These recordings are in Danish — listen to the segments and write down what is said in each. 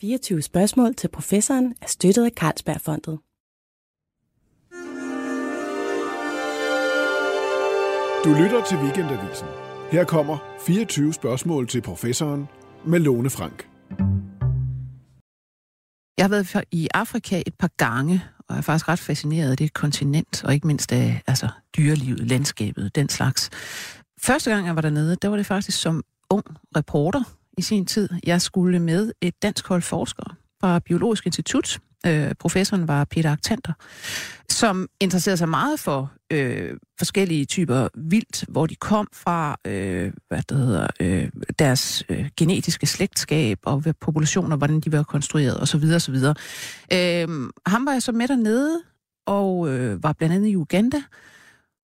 24 spørgsmål til professoren er støttet af Carlsbergfondet. Du lytter til Weekendavisen. Her kommer 24 spørgsmål til professoren med Lone Frank. Jeg har været i Afrika et par gange, og er faktisk ret fascineret af det kontinent, og ikke mindst af altså, dyrelivet, landskabet, den slags. Første gang jeg var dernede, der var det faktisk som ung reporter i sin tid. Jeg skulle med et dansk hold forskere fra Biologisk Institut. Øh, professoren var Peter Aktanter, som interesserede sig meget for øh, forskellige typer vildt, hvor de kom fra, øh, hvad det hedder, øh, deres øh, genetiske slægtskab og populationer, hvordan de var konstrueret osv. osv. Øh, ham var jeg så med dernede, og øh, var blandt andet i Uganda,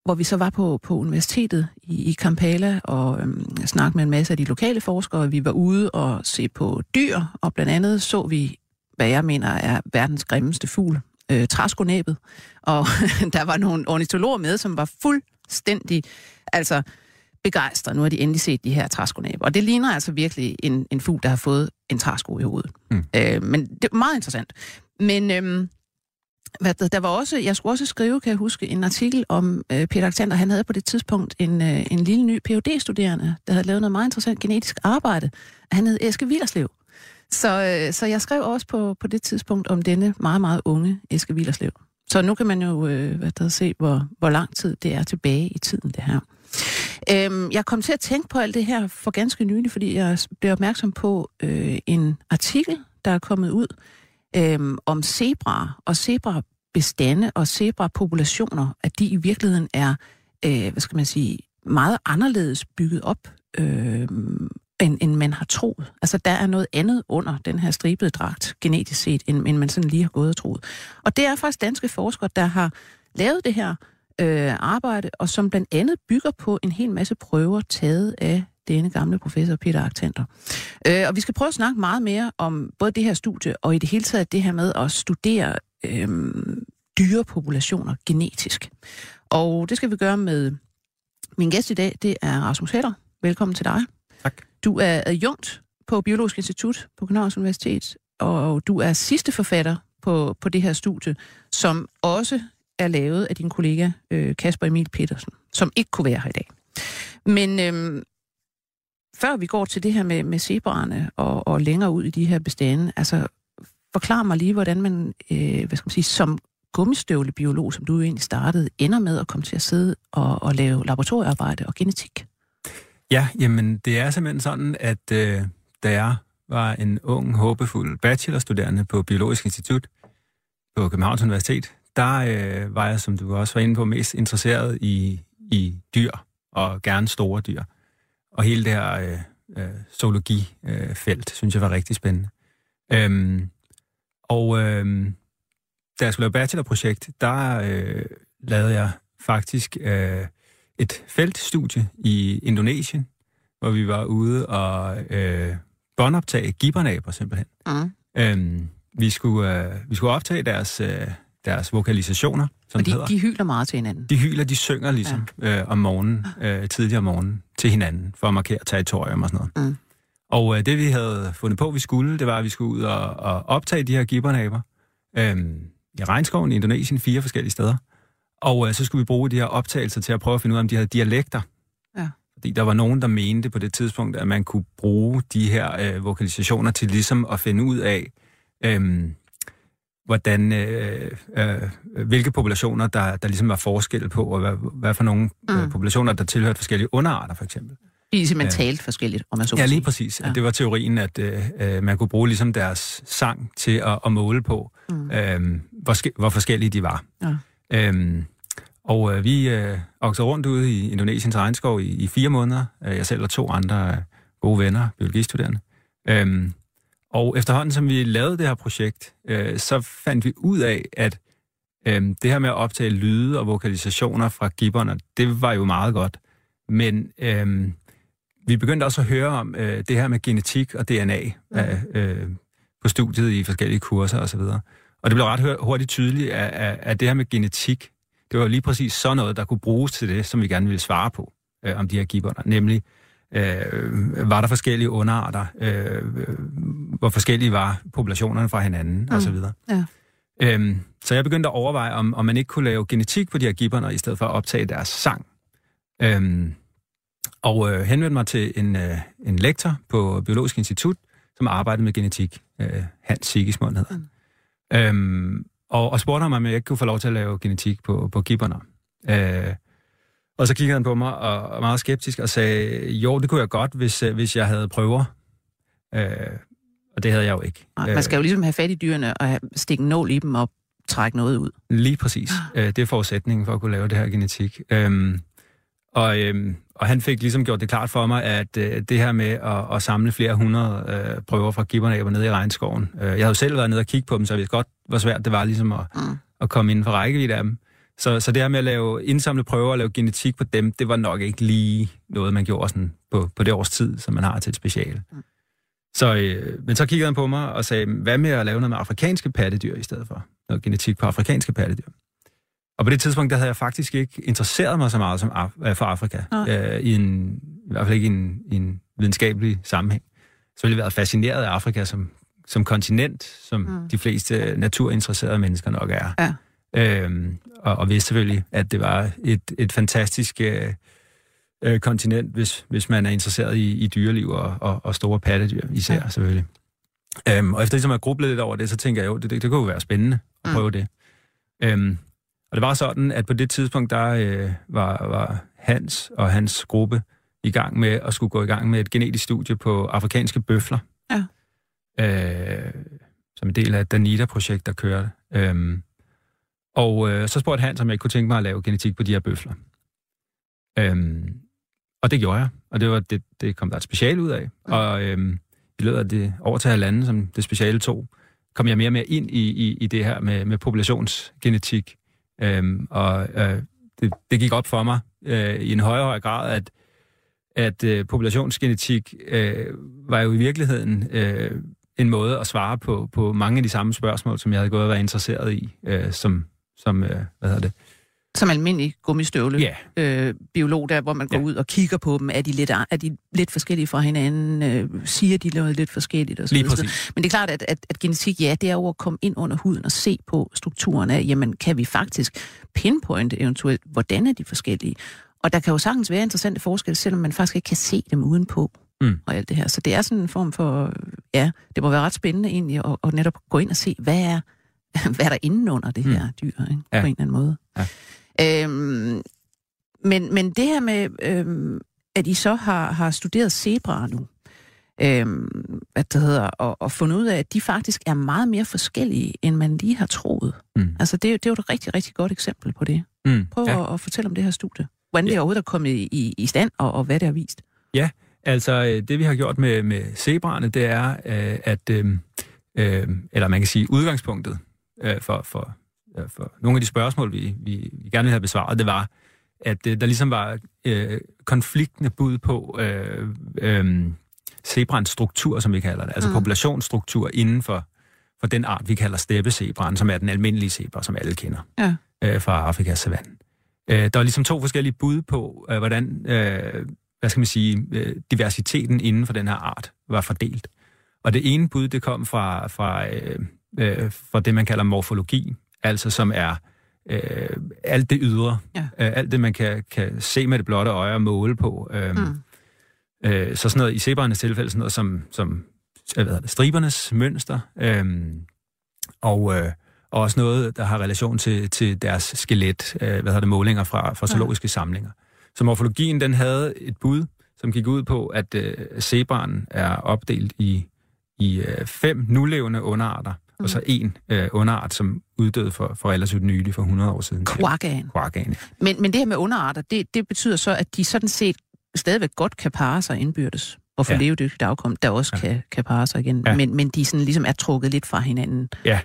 hvor vi så var på, på universitetet i, i Kampala og øhm, snakkede med en masse af de lokale forskere. Vi var ude og se på dyr, og blandt andet så vi, hvad jeg mener er verdens grimmeste fugl, øh, træskonæbet. Og der var nogle ornitologer med, som var fuldstændig altså, begejstrede. Nu har de endelig set de her træskonæber. Og det ligner altså virkelig en, en fugl, der har fået en træsko i hovedet. Mm. Øh, men det er meget interessant. Men øhm, hvad, der var også, jeg skulle også skrive, kan jeg huske, en artikel om øh, Peter Alexander. Han havde på det tidspunkt en, øh, en lille ny phd studerende der havde lavet noget meget interessant genetisk arbejde. Han hed Eske Villerslev. Så, øh, så jeg skrev også på, på det tidspunkt om denne meget, meget unge Eske Villerslev. Så nu kan man jo øh, hvad der, se, hvor, hvor lang tid det er tilbage i tiden, det her. Øhm, jeg kom til at tænke på alt det her for ganske nylig, fordi jeg blev opmærksom på øh, en artikel, der er kommet ud øhm, om zebra og zebra-bestande og zebra-populationer, at de i virkeligheden er, øh, hvad skal man sige, meget anderledes bygget op, øh, end, end man har troet. Altså, der er noget andet under den her stribede dragt, genetisk set, end, end man sådan lige har gået og troet. Og det er faktisk danske forskere, der har lavet det her øh, arbejde, og som blandt andet bygger på en hel masse prøver taget af denne gamle professor Peter Aktanter. Øh, og vi skal prøve at snakke meget mere om både det her studie, og i det hele taget det her med at studere øh, dyrepopulationer genetisk. Og det skal vi gøre med min gæst i dag, det er Rasmus Heller. Velkommen til dig. Tak. Du er adjunkt på Biologisk Institut på Københavns Universitet, og du er sidste forfatter på, på det her studie, som også er lavet af din kollega øh, Kasper Emil Petersen, som ikke kunne være her i dag. Men øh, før vi går til det her med, med zebraerne og, og længere ud i de her bestande, altså forklar mig lige, hvordan man, øh, hvad skal man sige, som gummistøvlebiolog, som du jo egentlig startede, ender med at komme til at sidde og, og lave laboratoriearbejde og genetik. Ja, jamen det er simpelthen sådan, at øh, da jeg var en ung, håbefuld bachelorstuderende på Biologisk Institut på Københavns Universitet, der øh, var jeg, som du også var inde på, mest interesseret i, i dyr, og gerne store dyr. Og hele det her øh, øh, zoologifelt, synes jeg var rigtig spændende. Øhm, og øh, da jeg skulle lave bachelorprojekt, der øh, lavede jeg faktisk øh, et feltstudie i Indonesien, hvor vi var ude og øh, båndoptage gibbernaber simpelthen. Mm. Øhm, vi, skulle, øh, vi skulle optage deres, øh, deres vokalisationer, som og de, hedder. de hyler meget til hinanden? De hyler, de synger ligesom ja. øh, om morgenen, øh, tidligere om morgenen, til hinanden, for at markere territorium og sådan noget. Mm. Og øh, det vi havde fundet på, vi skulle, det var, at vi skulle ud og, og optage de her gibbernaber øh, i regnskoven i Indonesien, fire forskellige steder. Og øh, så skulle vi bruge de her optagelser til at prøve at finde ud af, om de havde dialekter. Ja. Fordi der var nogen, der mente på det tidspunkt, at man kunne bruge de her øh, vokalisationer til ligesom at finde ud af, øh, hvordan, øh, øh, hvilke populationer, der, der ligesom var forskel på, og hvad, hvad for nogle øh, mm. øh, populationer, der tilhørte forskellige underarter, for eksempel. De er simpelthen talt forskelligt, om man så Ja, lige præcis. Ja. Det var teorien, at øh, øh, man kunne bruge ligesom deres sang til at, at måle på, mm. øh, hvor, hvor forskellige de var. Ja. Øhm, og øh, vi øh, oksede rundt ude i Indonesiens regnskov i, i fire måneder. Øh, jeg selv og to andre øh, gode venner, biologistuderende. Øhm, og efterhånden, som vi lavede det her projekt, øh, så fandt vi ud af, at øh, det her med at optage lyde og vokalisationer fra gibberne, det var jo meget godt. Men øh, vi begyndte også at høre om øh, det her med genetik og DNA mm. øh, på studiet i forskellige kurser osv. Og, og det blev ret hurtigt tydeligt, at, at, at det her med genetik, det var lige præcis sådan noget, der kunne bruges til det, som vi gerne ville svare på øh, om de her gibberne, nemlig øh, var der forskellige underarter, øh, hvor forskellige var populationerne fra hinanden, mm. osv. Ja. Øhm, så jeg begyndte at overveje, om, om man ikke kunne lave genetik på de her gibberner, i stedet for at optage deres sang. Øhm, og øh, henvendte mig til en, øh, en lektor på Biologisk Institut, som arbejdede med genetik. Øh, Hans Sigismund hedder han. Øhm, og, og spurgte ham, om jeg ikke kunne få lov til at lave genetik på, på gibberne. Øh, og så kiggede han på mig og, og meget skeptisk og sagde, jo, det kunne jeg godt, hvis, øh, hvis jeg havde prøver. Øh, og det havde jeg jo ikke. Nej, man skal jo ligesom have fat i dyrene og stikke en nål i dem og trække noget ud. Lige præcis. Øh, det er forudsætningen for at kunne lave det her genetik. Øhm, og, øhm, og han fik ligesom gjort det klart for mig, at øh, det her med at, at samle flere hundrede øh, prøver fra gibbernæber nede i regnskoven. Øh, jeg havde jo selv været nede og kigge på dem, så jeg vidste godt, hvor svært det var ligesom at, mm. at komme inden for rækkevidde af dem. Så, så det her med at lave indsamle prøver og lave genetik på dem, det var nok ikke lige noget, man gjorde sådan på, på det års tid, som man har til et special. Mm. Så, øh, men så kiggede han på mig og sagde, hvad med at lave noget med afrikanske pattedyr i stedet for? Noget genetik på afrikanske pattedyr. Og på det tidspunkt, der havde jeg faktisk ikke interesseret mig så meget som Af- for Afrika, øh, i, en, i hvert fald ikke i en, i en videnskabelig sammenhæng. Så ville jeg været fascineret af Afrika som, som kontinent, som mm. de fleste naturinteresserede mennesker nok er. Ja. Øhm, og, og vidste selvfølgelig, at det var et, et fantastisk øh, øh, kontinent, hvis, hvis man er interesseret i, i dyreliv og, og, og store pattedyr især, ja. selvfølgelig. Øhm, og efter ligesom at gruble lidt over det, så tænker jeg jo, det, det, det kunne jo være spændende at prøve mm. det. Øhm, og det var sådan, at på det tidspunkt, der øh, var, var Hans og hans gruppe i gang med at skulle gå i gang med et genetisk studie på afrikanske bøfler. Ja. Øh, som en del af et Danita-projekt, der kørte. Øhm, og øh, så spurgte Hans, om jeg kunne tænke mig at lave genetik på de her bøfler. Øhm, og det gjorde jeg, og det var det, det kom der et special ud af. Ja. Og øhm, i løbet af det over til halvanden, som det speciale tog, kom jeg mere og mere ind i, i, i det her med, med populationsgenetik. Øhm, og øh, det, det gik op for mig øh, i en højere og højere grad, at, at øh, populationsgenetik øh, var jo i virkeligheden øh, en måde at svare på, på mange af de samme spørgsmål, som jeg havde gået og været interesseret i, øh, som, som øh, hvad hedder det, som almindelig gummistøvle Ja. øh, biolog, der hvor man går Ja. ud og kigger på dem. Er de lidt, er de lidt forskellige fra hinanden? Øh, siger de noget lidt forskelligt? Og så Lige præcis. Men det er klart, at, at, at genetik, ja, det er jo at komme ind under huden og se på strukturen af, jamen, kan vi faktisk pinpointe eventuelt, hvordan er de forskellige? Og der kan jo sagtens være interessante forskelle, selvom man faktisk ikke kan se dem udenpå. Mm. Og alt det her. Så det er sådan en form for, ja, det må være ret spændende egentlig at, at netop gå ind og se, hvad er, hvad er der inde under det her dyr, ikke? Mm. Ja. på en eller anden måde. Ja. Øhm, men, men det her med, øhm, at I så har, har studeret zebraer nu, øhm, hvad det hedder, og, og fundet ud af, at de faktisk er meget mere forskellige, end man lige har troet. Mm. Altså, det, det er jo et rigtig, rigtig godt eksempel på det. Mm. Prøv Ja. ja. at, at fortælle om det her studie. Hvordan det Ja. overhovedet er kommet i, i stand, og, og hvad det har vist. Altså, øh, det vi har gjort med, med zebraerne, det er, øh, at, øh, øh, eller man kan sige, udgangspunktet øh, for, for, øh, for nogle af de spørgsmål, vi, vi, vi gerne ville have besvaret, det var, at øh, der ligesom var øh, konfliktende bud på øh, øh, zebrans struktur, som vi kalder det, altså Mm. mm. populationsstruktur inden for, for den art, vi kalder steppezebraen, som er den almindelige zebra, som alle kender Ja. øh, fra Afrikas savanne. Øh, der var ligesom to forskellige bud på, øh, hvordan øh, hvad skal man sige, øh, diversiteten inden for den her art var fordelt. Og det ene bud, det kom fra, fra, øh, øh, fra det, man kalder morfologi, altså som er øh, alt det ydre, Ja. øh, alt det, man kan, kan se med det blotte øje og måle på. Øh, Mm. øh, så sådan noget, i zebraernes tilfælde, sådan noget som, som øh, hvad hedder det, stribernes mønster, øh, og, øh, og også noget, der har relation til, til deres skelet, øh, hvad hedder det, målinger fra, fra zoologiske samlinger. Så morfologien, den havde et bud, som gik ud på, at øh, zebraen er opdelt i, i øh, fem nulevende underarter, mm. og så en øh, underart, som uddøde for, for relativt nylig, for 100 år siden. Quaggaen. Quaggaen. Men, men det her med underarter, det, det betyder så, at de sådan set stadigvæk godt kan parre sig indbyrdes og få ja. Levedygtigt afkom, der også ja. kan, kan parre sig igen. Ja. Men, men de sådan ligesom er trukket lidt fra hinanden. Ja.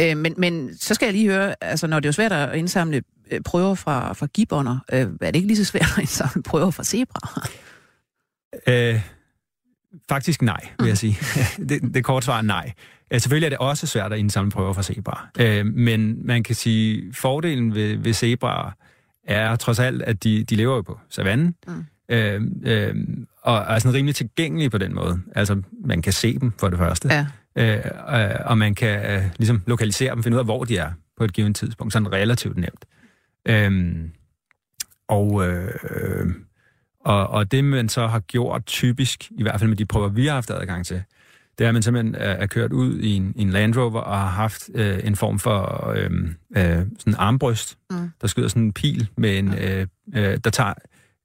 Øh, men, men så skal jeg lige høre, altså når det er jo svært at indsamle øh, prøver fra, fra gibberne, øh, er det ikke lige så svært at indsamle prøver fra zebraer? Øh, faktisk nej, vil jeg sige. det, det korte svar er nej. Øh, selvfølgelig er det også svært at indsamle prøver fra zebraer. Øh, men man kan sige, fordelen ved, ved zebraer er trods alt, at de, de lever jo på savannen. Mm. Øh, øh, og er sådan rimelig tilgængelige på den måde. Altså, man kan se dem for det første. Ja. Øh, øh, og man kan øh, ligesom lokalisere dem, finde ud af, hvor de er på et givet tidspunkt, sådan relativt nemt. Øh, og, øh, og, og det, man så har gjort typisk, i hvert fald med de prøver, vi har haft adgang til, det er, at man simpelthen er, er kørt ud i en, i en Land Rover og har haft øh, en form for øh, øh, sådan en armbryst, mm. der skyder sådan en pil med en, øh, øh, der tager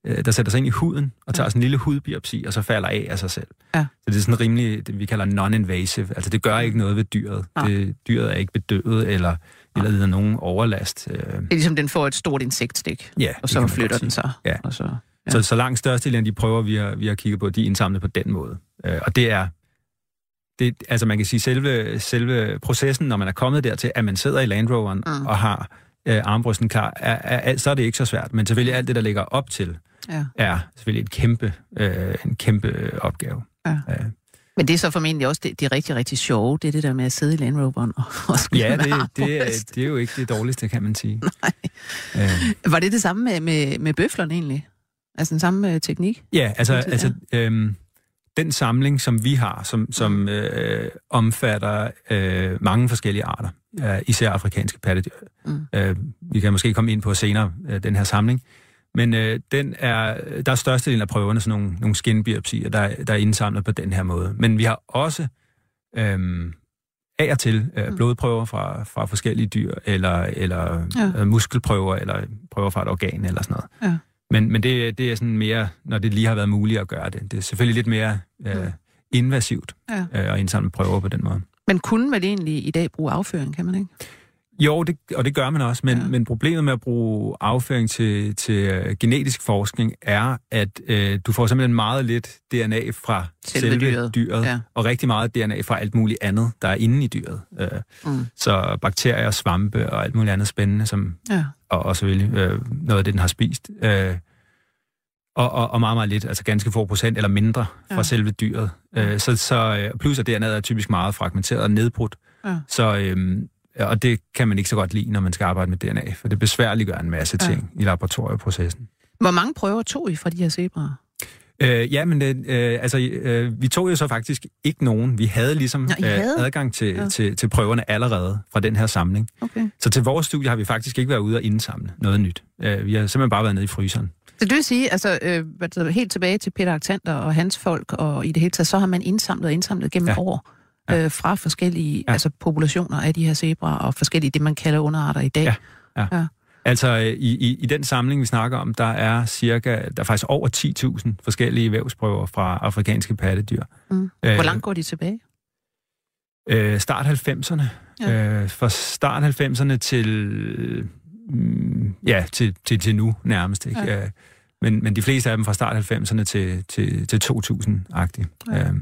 øh, der sætter sig ind i huden og tager sådan en lille hudbiopsi, og så falder af af sig selv. Ja. Så det er sådan rimelig, det vi kalder non-invasive. Altså det gør ikke noget ved dyret. Det, dyret er ikke bedøvet eller, eller lider nogen overlast. Øh. Det er ligesom, den får et stort insektstik, Ja, og så flytter den sig. Ja. Og så, Ja. Så, så langt størstedelen af de prøver, vi har, vi har kigget på, de er indsamlet på den måde. Øh, og det er, det, altså man kan sige, selve, selve processen, når man er kommet dertil, at man sidder i Land Roveren mm. og har øh, armbrysten klar, er, er, er, så er det ikke så svært. Men selvfølgelig alt det, der ligger op til, ja. er selvfølgelig et kæmpe, øh, en kæmpe opgave. Ja. Øh, Men det er så formentlig også det, det rigtig, rigtig sjove, det er det der med at sidde i Land Roveren og, og ja, det, det, er, det er jo ikke det dårligste, kan man sige. Nej. Øh, Var det det samme med, med, med bøflerne egentlig? Altså den samme øh, teknik? Ja, altså, altså øhm, den samling, som vi har, som, som øh, omfatter øh, mange forskellige arter, øh, især afrikanske pattedyr. Mm. Øh, vi kan måske komme ind på senere, øh, den her samling. Men øh, den er, der er størstedelen af prøverne sådan nogle, nogle skinbiopsier, der, der er indsamlet på den her måde. Men vi har også øh, af og til øh, blodprøver fra, fra forskellige dyr, eller, eller Ja. ja. øh, muskelprøver, eller prøver fra et organ, eller sådan noget. Ja. Men, men det, det er sådan mere, når det lige har været muligt at gøre det. Det er selvfølgelig lidt mere øh, invasivt Ja. øh, at indsamle prøver på den måde. Men kunne man egentlig i dag bruge afføring, kan man ikke? Jo, det, og det gør man også, men, Ja. men problemet med at bruge afføring til, til uh, genetisk forskning er, at uh, du får simpelthen meget lidt DNA fra Selve selve, dyret. dyret, Ja. og rigtig meget DNA fra alt muligt andet, der er inde i dyret. Uh, Mm. Så bakterier, svampe og alt muligt andet spændende, som, Ja. og, og selvfølgelig uh, noget af det, den har spist. Uh, og, og, og meget, meget lidt, altså ganske få procent eller mindre fra Ja. selve dyret. Uh, så, så, uh, plus at DNA'et er typisk meget fragmenteret og nedbrudt. Ja. Så, øhm, og det kan man ikke så godt lide, når man skal arbejde med DNA, for det besværliggør en masse Ja. ting i laboratorieprocessen. Hvor mange prøver tog I fra de her zebraer? Øh, ja, men øh, øh, altså, øh, vi tog jo så faktisk ikke nogen. Vi havde ligesom Nå, I havde? øh, adgang til, Ja. ja. til, til prøverne allerede fra den her samling. Okay. Så til vores studie har vi faktisk ikke været ude og indsamle noget nyt. Øh, vi har simpelthen bare været nede i fryseren. Så det vil sige, altså øh, helt tilbage til Peter Aktander og hans folk, og i det hele taget, så har man indsamlet og indsamlet gennem ja. Ja. år Ja. øh, fra forskellige ja. Ja. altså populationer af de her zebraer, og forskellige, det man kalder underarter i dag. Ja. Altså, øh, i, i, i den samling, vi snakker om, der er cirka, der er faktisk over 10.000 forskellige vævsprøver fra afrikanske pattedyr. Mm. Hvor langt går de tilbage? Øh, start 90'erne. Ja. Ja. Øh, fra start 90'erne til, mm, ja, til, til, til nu nærmest. Ikke? Ja. Ja. Men, men de fleste af dem fra start 90'erne til, til, til 2000-agtigt. Ja. Ja. Øh,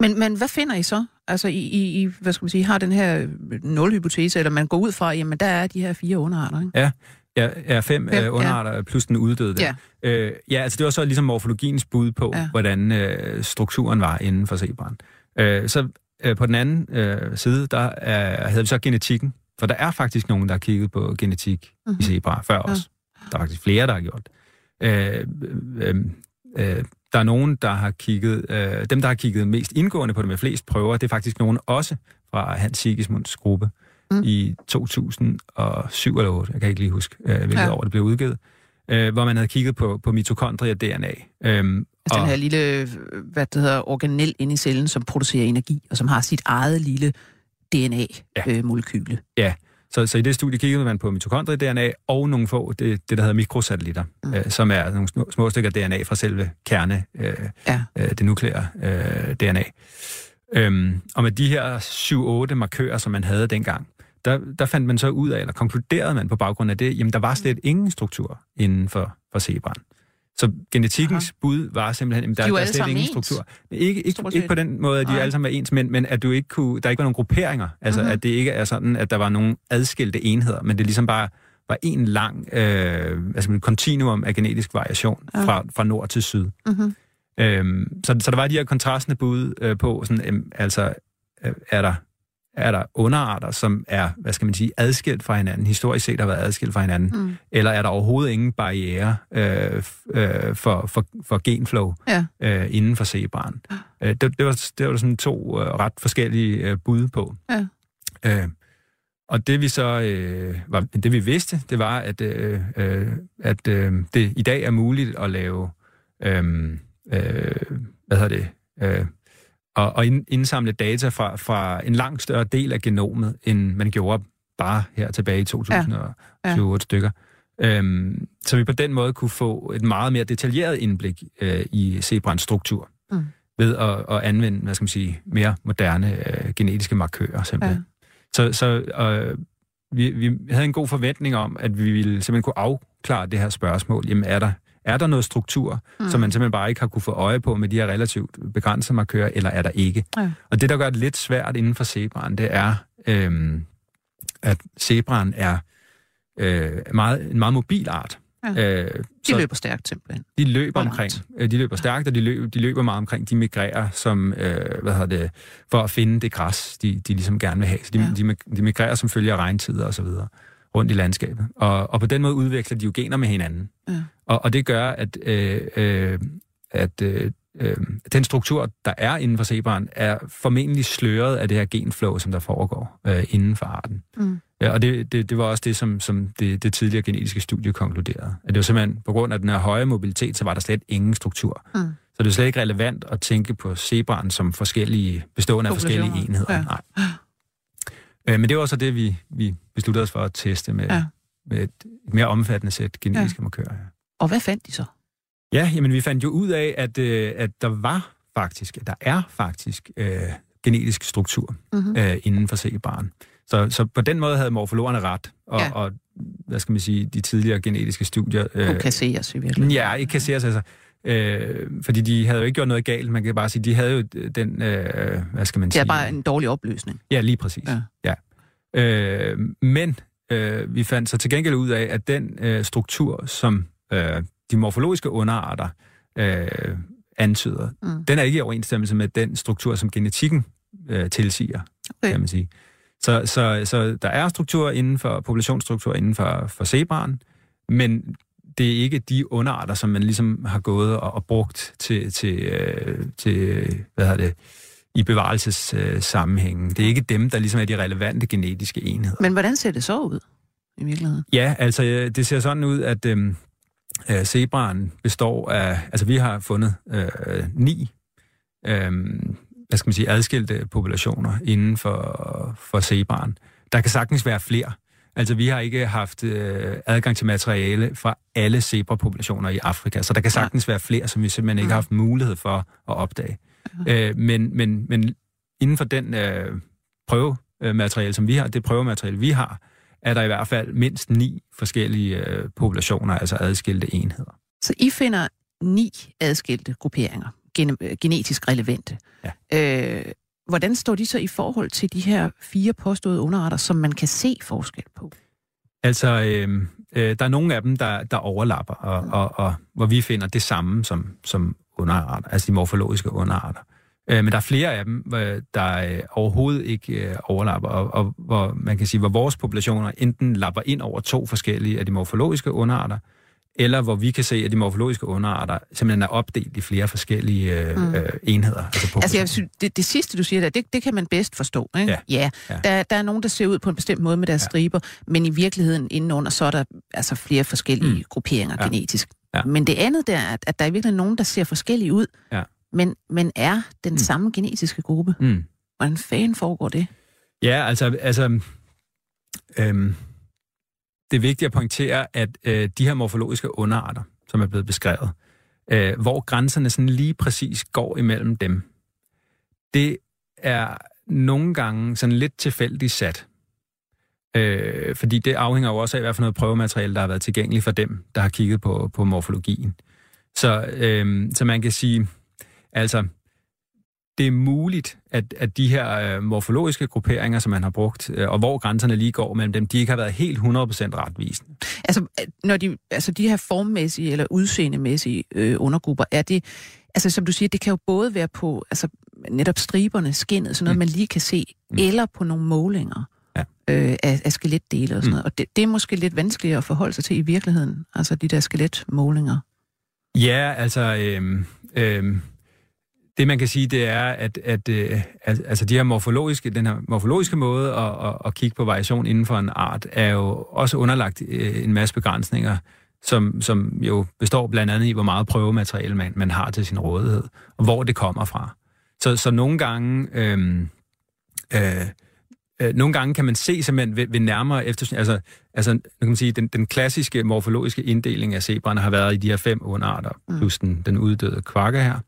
Men, men hvad finder I så? Altså, I, I, I hvad skal man sige, har den her nulhypotese, eller man går ud fra, jamen, der er de her fire underarter, ikke? ja, ja, ja, fem Fem, øh, underarter plus den uddøde. Ja. Der. Øh, ja, altså det var så ligesom morfologiens bud på, Ja. ja. hvordan øh, strukturen var inden for zebraen. Øh, så øh, på den anden øh, side, der er, havde vi så genetikken. For der er faktisk nogen, der har kigget på genetik Mhm. mm-hmm. i zebraer før os. Der er faktisk flere, der har gjort. Øh, øh, øh, der er nogen, der har kigget... Øh, dem, der har kigget mest indgående på det med flest prøver, det er faktisk nogen også fra Hans Sigismunds gruppe Mm. i 2007 eller 8, jeg kan ikke lige huske, øh, hvilket Ja. ja. år det blev udgivet, øh, hvor man havde kigget på, på mitokondrier DNA. Øhm, Altså den her lille, øh, hvad det hedder, organel inde i cellen, som producerer energi, og som har sit eget lille Ja. DNA-molekyle. Så, så i det studie kiggede man på mitokondrie-DNA og nogle få, det, det der hedder mikrosatellitter, Mm. mm. øh, som er nogle små, små stykker DNA fra selve kerne, øh, Ja. øh, det nukleære øh, DNA. Øhm, og med de her 7-8 markører, som man havde dengang, der, der fandt man så ud af, eller konkluderede man på baggrund af det, jamen der var slet ingen struktur inden for, for zebraen. Så genetikkens Aha. bud var simpelthen, at der, De er der er slet ingen ens. struktur. Ikke, ikke, ikke på den måde, at de Nej. alle sammen er ens, men, men at du ikke kunne, der ikke var nogen grupperinger. Altså, Mhm. mm-hmm. at det ikke er sådan, at der var nogle adskilte enheder, men det ligesom bare var en lang øh, altså et kontinuum af genetisk variation Ja. fra, fra nord til syd. Mm-hmm. Øhm, så, så der var de her kontrastende bud øh, på, sådan, øhm, altså, øh, er der er der underarter, som er, hvad skal man sige, adskilt fra hinanden, historisk set har været adskilt fra hinanden, mm. eller er der overhovedet ingen barriere øh, øh, for, for, for genflow Ja. øh, inden for zebraen? Øh, det, det, var, det var sådan to øh, ret forskellige øh, bud på. Ja. Øh, og det vi så, øh, var, det vi vidste, det var, at, øh, øh, at øh, det i dag er muligt at lave, øh, øh, hvad hedder det, øh, og, og ind- indsamle data fra, fra en langt større del af genomet, end man gjorde bare her tilbage i 2008 Ja. ja. stykker. Øhm, så vi på den måde kunne få et meget mere detaljeret indblik øh, i zebrans struktur, Mm. ved at, at anvende, hvad skal man sige, mere moderne øh, genetiske markører simpelthen. Ja. Så, så øh, vi, vi havde en god forventning om, at vi ville simpelthen kunne afklare det her spørgsmål. Jamen, er der, er der noget struktur, mm. som man simpelthen bare ikke har kunne få øje på med de her relativt begrænsede markører, eller er der ikke? Ja. Og det, der gør det lidt svært inden for zebraen, det er, øhm, at zebraen er øh, meget, en meget mobil art. Ja. Øh, De løber stærkt simpelthen. de løber omkring. øh, De løber stærkt, og de løber, de løber meget omkring. De migrerer som, øh, hvad hedder det, for at finde det græs, de, de ligesom gerne vil have. Så de, Ja. de, mig- de migrerer som følger regntider og så rundt i landskabet. Og, og på den måde udveksler de jo gener med hinanden. Ja. Og, og det gør, at, øh, øh, at øh, øh, den struktur, der er inden for zebraen, er formentlig sløret af det her genflow, som der foregår øh, inden for arten. Mm. Ja, og det, det, det var også det, som, som det, det tidligere genetiske studie konkluderede. At det var simpelthen, på grund af den her høje mobilitet, så var der slet ingen struktur. Mm. Så det er slet ikke relevant at tænke på zebraen som forskellige, bestående af forskellige enheder. Ja. Nej. Øh, men det var så det, vi, vi besluttede os for at teste med, Ja. med et, et mere omfattende sæt genetiske ja. markører. Ja. Og hvad fandt de så? Ja, jamen vi fandt jo ud af, at, øh, at der var faktisk, at der er faktisk øh, genetisk struktur Mm-hmm. øh, inden for zebraen. Så, så på den måde havde morfologerne ret, og, Ja. og hvad skal man sige, de tidligere genetiske studier... Øh, Øh, kasseres i virkeligheden. ja, ikke kan se altså, øh, fordi de havde jo ikke gjort noget galt, man kan bare sige, de havde jo den, øh, hvad skal man Det sige... er bare en dårlig opløsning. Ja, lige præcis. Ja. Ja. Øh, men øh, vi fandt så til gengæld ud af, at den øh, struktur, som øh, de morfologiske underarter øh, antyder, Mm. den er ikke i overensstemmelse med den struktur, som genetikken øh, tilsiger, Okay. kan man sige. Så, så, så der er struktur inden for populationsstruktur inden for, for zebraen, men det er ikke de underarter, som man ligesom har gået og, og brugt til, til, øh, til hvad hedder det, i bevarelsessammenhængen. Det er ikke dem, der ligesom er de relevante genetiske enheder. Men hvordan ser det så ud i virkeligheden? Ja, altså øh, det ser sådan ud, at øhm, øh, zebraen består af, altså vi har fundet øh, ni, øh, hvad skal man sige, adskilte populationer inden for, for zebraen. Der kan sagtens være flere. Altså vi har ikke haft øh, adgang til materiale fra alle zebrapopulationer i Afrika, så der kan sagtens være flere, som vi simpelthen ikke har haft mulighed for at opdage. Øh, men, men, men inden for den øh, prøvemateriale, som vi har, det prøvemateriale, vi har, er der i hvert fald mindst ni forskellige øh, populationer, altså adskilte enheder. Så I finder ni adskilte grupperinger, gen- øh, genetisk relevante. Ja. Øh, hvordan står de så i forhold til de her fire påståede underarter, som man kan se forskel på? Altså, øh, øh, der er nogle af dem, der, der overlapper, og, og, og hvor vi finder det samme som, som underarter, altså de morfologiske underarter. Øh, men der er flere af dem, der øh, overhovedet ikke øh, overlapper, og, og hvor man kan sige, hvor vores populationer enten lapper ind over to forskellige af de morfologiske underarter, eller hvor vi kan se, at de morfologiske underarter simpelthen er opdelt i flere forskellige øh, Mm. øh, enheder. Altså, Altså, jeg synes, det, det sidste, du siger der, det, det kan man bedst forstå. Ikke? Ja. ja. Ja. Der, der er nogen, der ser ud på en bestemt måde med deres Ja. striber, men i virkeligheden indenunder, så er der altså flere forskellige Mm. grupperinger Ja. genetisk. Ja. Men det andet der, at, at der er i virkeligheden nogen, der ser forskellige ud, Ja. men, men er den Mm. samme genetiske gruppe. Mm. Hvordan fanden foregår det? Ja, altså, altså øhm, det er vigtigt at pointere, at øh, de her morfologiske underarter, som er blevet beskrevet, øh, hvor grænserne sådan lige præcis går imellem dem, det er nogle gange sådan lidt tilfældigt sat. Øh, fordi det afhænger jo også af, hvad for noget prøvemateriale, der har været tilgængeligt for dem, der har kigget på, på morfologien. Så, øh, så man kan sige, altså, det er muligt, at, at de her øh, morfologiske grupperinger, som man har brugt, øh, og hvor grænserne lige går mellem dem, de ikke har været helt 100% retvisende. Altså, når de, altså de her formmæssige eller udseendemæssige øh, undergrupper, er det, altså som du siger, det kan jo både være på altså, netop striberne, skinnet, sådan noget, mm. man lige kan se, mm. eller på nogle målinger Ja. øh, af, af skeletdele og sådan Mm. noget. Og det, det er måske lidt vanskeligere at forholde sig til i virkeligheden, altså de der skeletmålinger. Ja, altså, øhm, øhm, det man kan sige, det er, at, at øh, al- altså de her morfologiske, den her morfologiske måde at, at, at kigge på variation inden for en art, er jo også underlagt øh, en masse begrænsninger, som, som jo består blandt andet i, hvor meget prøvemateriale man, man har til sin rådighed, og hvor det kommer fra. Så, så nogle gange... Øhm, øh, øh, nogle gange kan man se simpelthen ved, ved nærmere eftersyn, altså, altså kan man sige, den, den klassiske morfologiske inddeling af zebraerne har været i de her fem underarter, Mm. plus den, den uddøde kvakke her.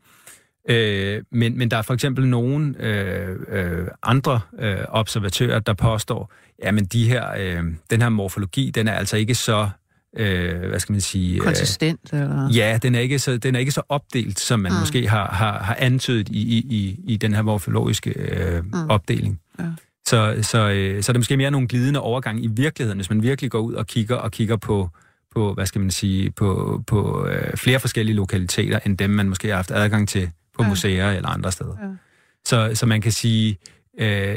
Øh, men, men der er for eksempel nogle øh, øh, andre øh, observatører, der påstår, jamen de her, øh, den her morfologi, den er altså ikke så, øh, hvad skal man sige... øh, Konsistent, eller? Ja, den er ikke så, den er ikke så opdelt, som man Mm. måske har, har, har antydet i, i, i, i den her morfologiske øh, mm. opdeling. Ja. Så, så, øh, så er det måske mere nogle glidende overgang i virkeligheden, hvis man virkelig går ud og kigger og kigger på, på hvad skal man sige, på, på øh, flere forskellige lokaliteter, end dem, man måske har haft adgang til på Ja. museer eller andre steder. Ja. Så, så man kan sige, øh,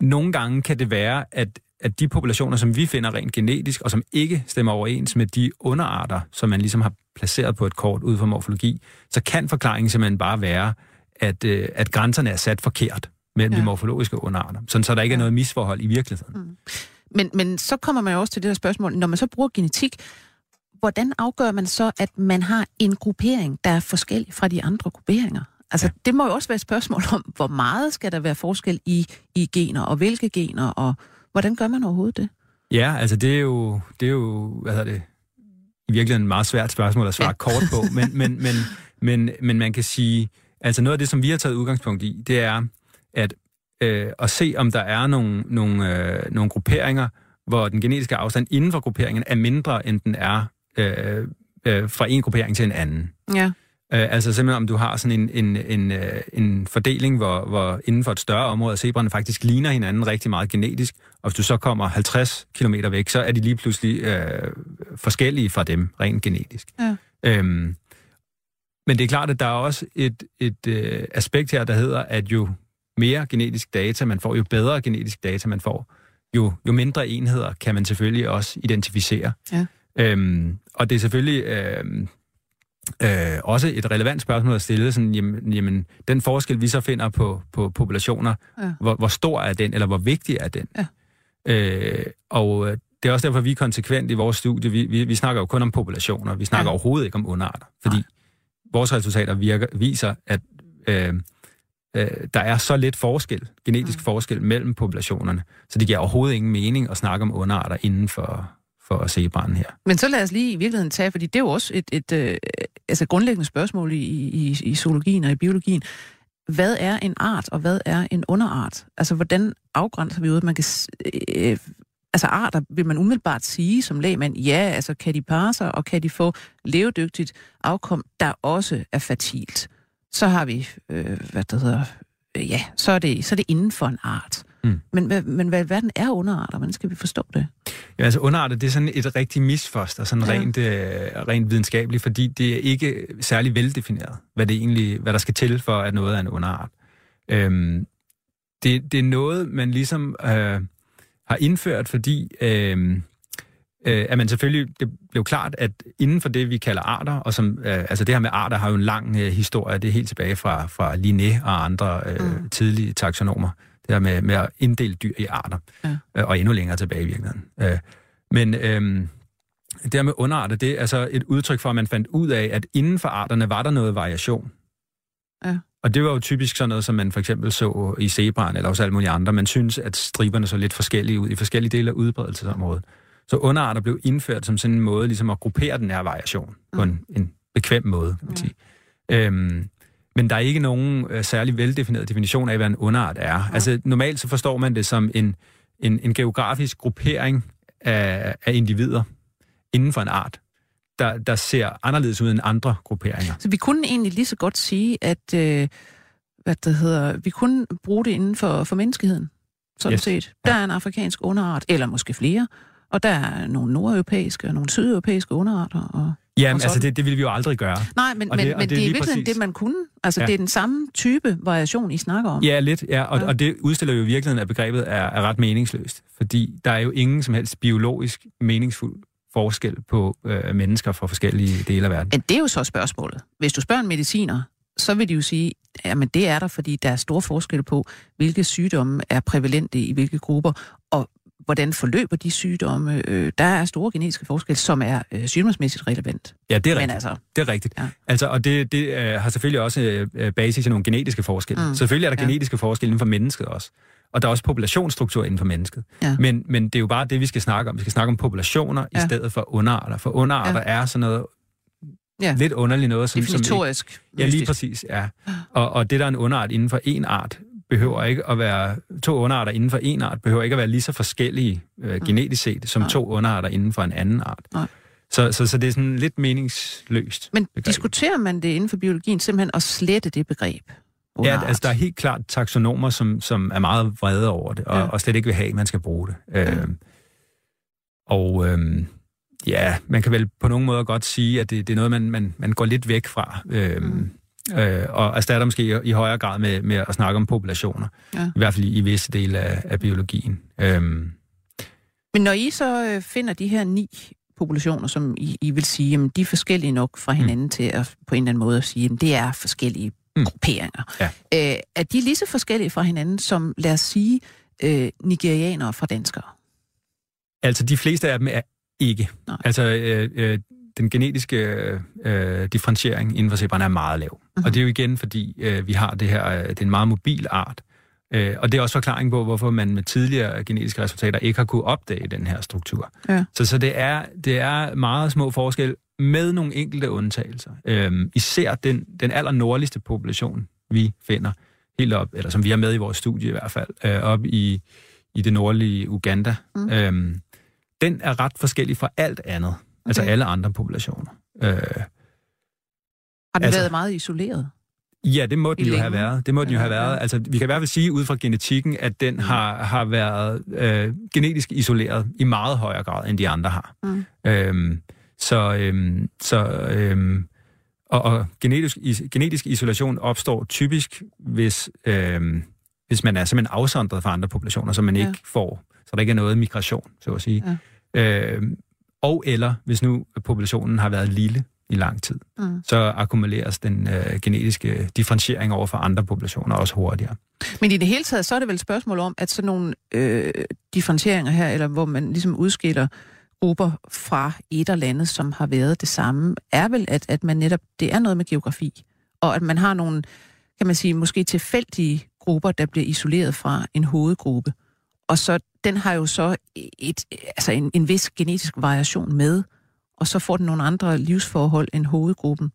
nogle gange kan det være, at, at de populationer, som vi finder rent genetisk, og som ikke stemmer overens med de underarter, som man ligesom har placeret på et kort ud fra morfologi, så kan forklaringen simpelthen bare være, at, øh, at grænserne er sat forkert mellem Ja. de morfologiske underarter, sådan så der ikke er noget misforhold i virkeligheden. Men, men så kommer man jo også til det her spørgsmål, når man så bruger genetik, hvordan afgør man så, at man har en gruppering, der er forskellig fra de andre grupperinger? Altså, ja. Det må jo også være et spørgsmål om, hvor meget skal der være forskel i, i gener, og hvilke gener, og hvordan gør man overhovedet det? Ja, altså det er jo, det er jo hvad hedder det, i virkeligheden et meget svært spørgsmål at svare ja. kort på, men, men, men, men, men man kan sige, altså noget af det, som vi har taget udgangspunkt i, det er at, øh, at se, om der er nogle, nogle, øh, nogle grupperinger, hvor den genetiske afstand inden for grupperingen er mindre, end den er øh, øh, fra en gruppering til en anden. Ja. Øh, altså simpelthen om du har sådan en, en, en, øh, en fordeling, hvor, hvor inden for et større område, zebraerne faktisk ligner hinanden rigtig meget genetisk, og hvis du så kommer 50 km væk, så er de lige pludselig øh, forskellige fra dem, rent genetisk. Ja. Øhm, men det er klart, at der er også et, et øh, aspekt her, der hedder, at jo mere genetisk data man får, jo bedre genetisk data man får, jo, jo mindre enheder kan man selvfølgelig også identificere. Ja. Øhm, og det er selvfølgelig øh, øh, også et relevant spørgsmål at stille, sådan, jamen, jamen den forskel, vi så finder på, på populationer, Ja. hvor, hvor stor er den, eller hvor vigtig er den? Ja. Øh, og øh, det er også derfor, vi er konsekvent i vores studie. Vi, vi, vi snakker jo kun om populationer, vi snakker ja. overhovedet ikke om underarter, fordi Nej. vores resultater virker, viser, at øh, øh, der er så lidt forskel, genetisk Mm. forskel mellem populationerne, så det giver overhovedet ingen mening at snakke om underarter inden for, for zebraen her. Men så lad os lige i virkeligheden tage, fordi det er jo også et, et øh, altså grundlæggende spørgsmål i, i, i zoologien og i biologien. Hvad er en art, og hvad er en underart? Altså, hvordan afgrænser vi ud, at man kan... Øh, altså, arter vil man umiddelbart sige som lægmand, ja, altså, kan de parre sig, og kan de få levedygtigt afkom, der også er fertilt? Så har vi, øh, hvad det hedder, øh, ja, så er, det, så er det inden for en art. Mm. Men, men hvad verden er underarter? Hvordan skal vi forstå det? Ja, altså underarter, det er sådan et rigtig misfoster, sådan ja. rent, øh, rent videnskabeligt, fordi det er ikke særlig veldefineret, hvad, det egentlig, hvad der skal til for, at noget er en underart. Øhm, det, det er noget, man ligesom øh, har indført, fordi øh, øh, at man selvfølgelig, det blev klart, at inden for det, vi kalder arter, og som, øh, altså det her med arter har jo en lang øh, historie, det er helt tilbage fra, fra Linné og andre øh, Mm. mm. tidlige taxonomer, det her med, med at inddele dyr i arter, Ja. øh, og endnu længere tilbage i virkeligheden. Øh, men øh, det her med underarter, det er altså et udtryk for, at man fandt ud af, at inden for arterne var der noget variation. Ja. Og det var jo typisk sådan noget, som man for eksempel så i zebraen eller hos alle mulige andre. Man synes, at striberne så lidt forskellige ud i forskellige dele af udbredelsesområdet. Så underarter blev indført som sådan en måde ligesom at gruppere den her variation på en, en bekvem måde, kan man sige. Øhm, men der er ikke nogen øh, særlig veldefineret definition af, hvad en underart er. Altså normalt så forstår man det som en, en, en geografisk gruppering af, af individer inden for en art, der, der ser anderledes ud end andre grupperinger. Så vi kunne egentlig lige så godt sige, at øh, hvad det hedder, vi kunne bruge det inden for, for menneskeheden, sådan Yes. set. Der er en afrikansk underart, eller måske flere, og der er nogle nordeuropæiske og nogle sydeuropæiske underarter. Og... Jamen, Og altså det, det ville vi jo aldrig gøre. Nej, men, Og men, det- og men det er det er i lige virkeligheden præcis- det, man kunne. Altså, Ja. det er den samme type variation, I snakker om. Ja, lidt, ja. Og, Ja. og det udstiller jo i virkeligheden, at begrebet er, er ret meningsløst. Fordi der er jo ingen som helst biologisk meningsfuld forskel på øh, mennesker fra forskellige dele af verden. Men det er jo så spørgsmålet. Hvis du spørger en mediciner, så vil de jo sige, at det er der, fordi der er stor forskel på, hvilke sygdomme er prævalente i hvilke grupper, og hvordan forløber de sygdomme. Øh, der er store genetiske forskelle, som er øh, sygdomsmæssigt relevant. Ja, det er Men rigtigt. altså, Det er rigtigt. Ja. Altså, og det, det øh, har selvfølgelig også øh, basis i nogle genetiske forskelle. Mm. Selvfølgelig er der Ja. genetiske forskelle inden for mennesket også. Og der er også populationsstruktur inden for mennesket. Ja. Men, men det er jo bare det, vi skal snakke om. Vi skal snakke om populationer ja. i stedet for underarter. For underarter ja. er sådan noget Ja. lidt underligt noget, som, som ikke, definitorisk. Ja, lige præcis, ja. Og, og det, der er en underart inden for en art, behøver ikke at være... To underarter inden for en art behøver ikke at være lige så forskellige øh, genetisk set, som Nej. to underarter inden for en anden art. Nej. Så, så, så det er sådan lidt meningsløst. Men begreb. diskuterer man det inden for biologien simpelthen at slette det begreb? Ja, Underart? altså der er helt klart taksonomer, som, som er meget vrede over det, og, ja. Ja. og slet ikke vil have, at man skal bruge det. Ja. Ja. Øhm, og øhm, ja, man kan vel på nogle måder godt sige, at det, det er noget, man, man, man går lidt væk fra. Øhm, mm. Øh, og erstatter måske i, højere grad med, med at snakke om populationer. Ja. I hvert fald i, i visse dele af, af biologien. Øhm, Men når I så øh, finder de her ni populationer, som I, I vil sige, jamen, de er forskellige nok fra hinanden mm. til at på en eller anden måde at sige, at det er forskellige Mm. mm. grupperinger. Ja. Øh, er de lige så forskellige fra hinanden som, lad os sige, øh, nigerianere fra danskere? altså de fleste af dem er ikke. Nej. Altså øh, øh, den genetiske øh, differentiering inden for zebraen er meget lav. Mhm. Mm-hmm. Og det er jo igen, fordi øh, vi har det her, øh, det er en meget mobil art. Øh, og det er også forklaring på, hvorfor man med tidligere genetiske resultater ikke har kunne opdage den her struktur. Ja. Så, så det, er, det er meget små forskel med nogle enkelte undtagelser. Øh, især den, den aller nordligste population, vi finder helt op, eller som vi har med i vores studie i hvert fald, øh, op i, i det nordlige Uganda. Mm. Øh, den er ret forskellig fra alt andet. Okay. Altså Okay. alle andre populationer. Øh, Har den Altså- altså, været meget isoleret? Ja, det må den I jo have været. Det må den jo have været. Altså, vi kan i hvert fald sige ud fra genetikken, at den har, har været øh, genetisk isoleret i meget højere grad, end de andre har. Mm. Øhm, så øhm, så øhm, og, og genetisk, is, genetisk isolation opstår typisk, hvis, øhm, hvis man er simpelthen afsondret fra andre populationer, så man Ja. ikke får, så der ikke er noget migration, så at sige. Ja. Øhm, og eller hvis nu populationen har været lille i lang tid, Mm. så akkumuleres den øh, genetiske differentiering over for andre populationer også hurtigere. Men i det hele taget, så er det vel et spørgsmål om, at sådan nogle øh, differentieringer her, eller hvor man ligesom udskiller grupper fra et eller andet, som har været det samme, er vel, at, at man netop, det er noget med geografi, og at man har nogle, kan man sige, måske tilfældige grupper, der bliver isoleret fra en hovedgruppe. Og så, den har jo så et, altså en, en vis genetisk variation med, og så får den nogle andre livsforhold end hovedgruppen,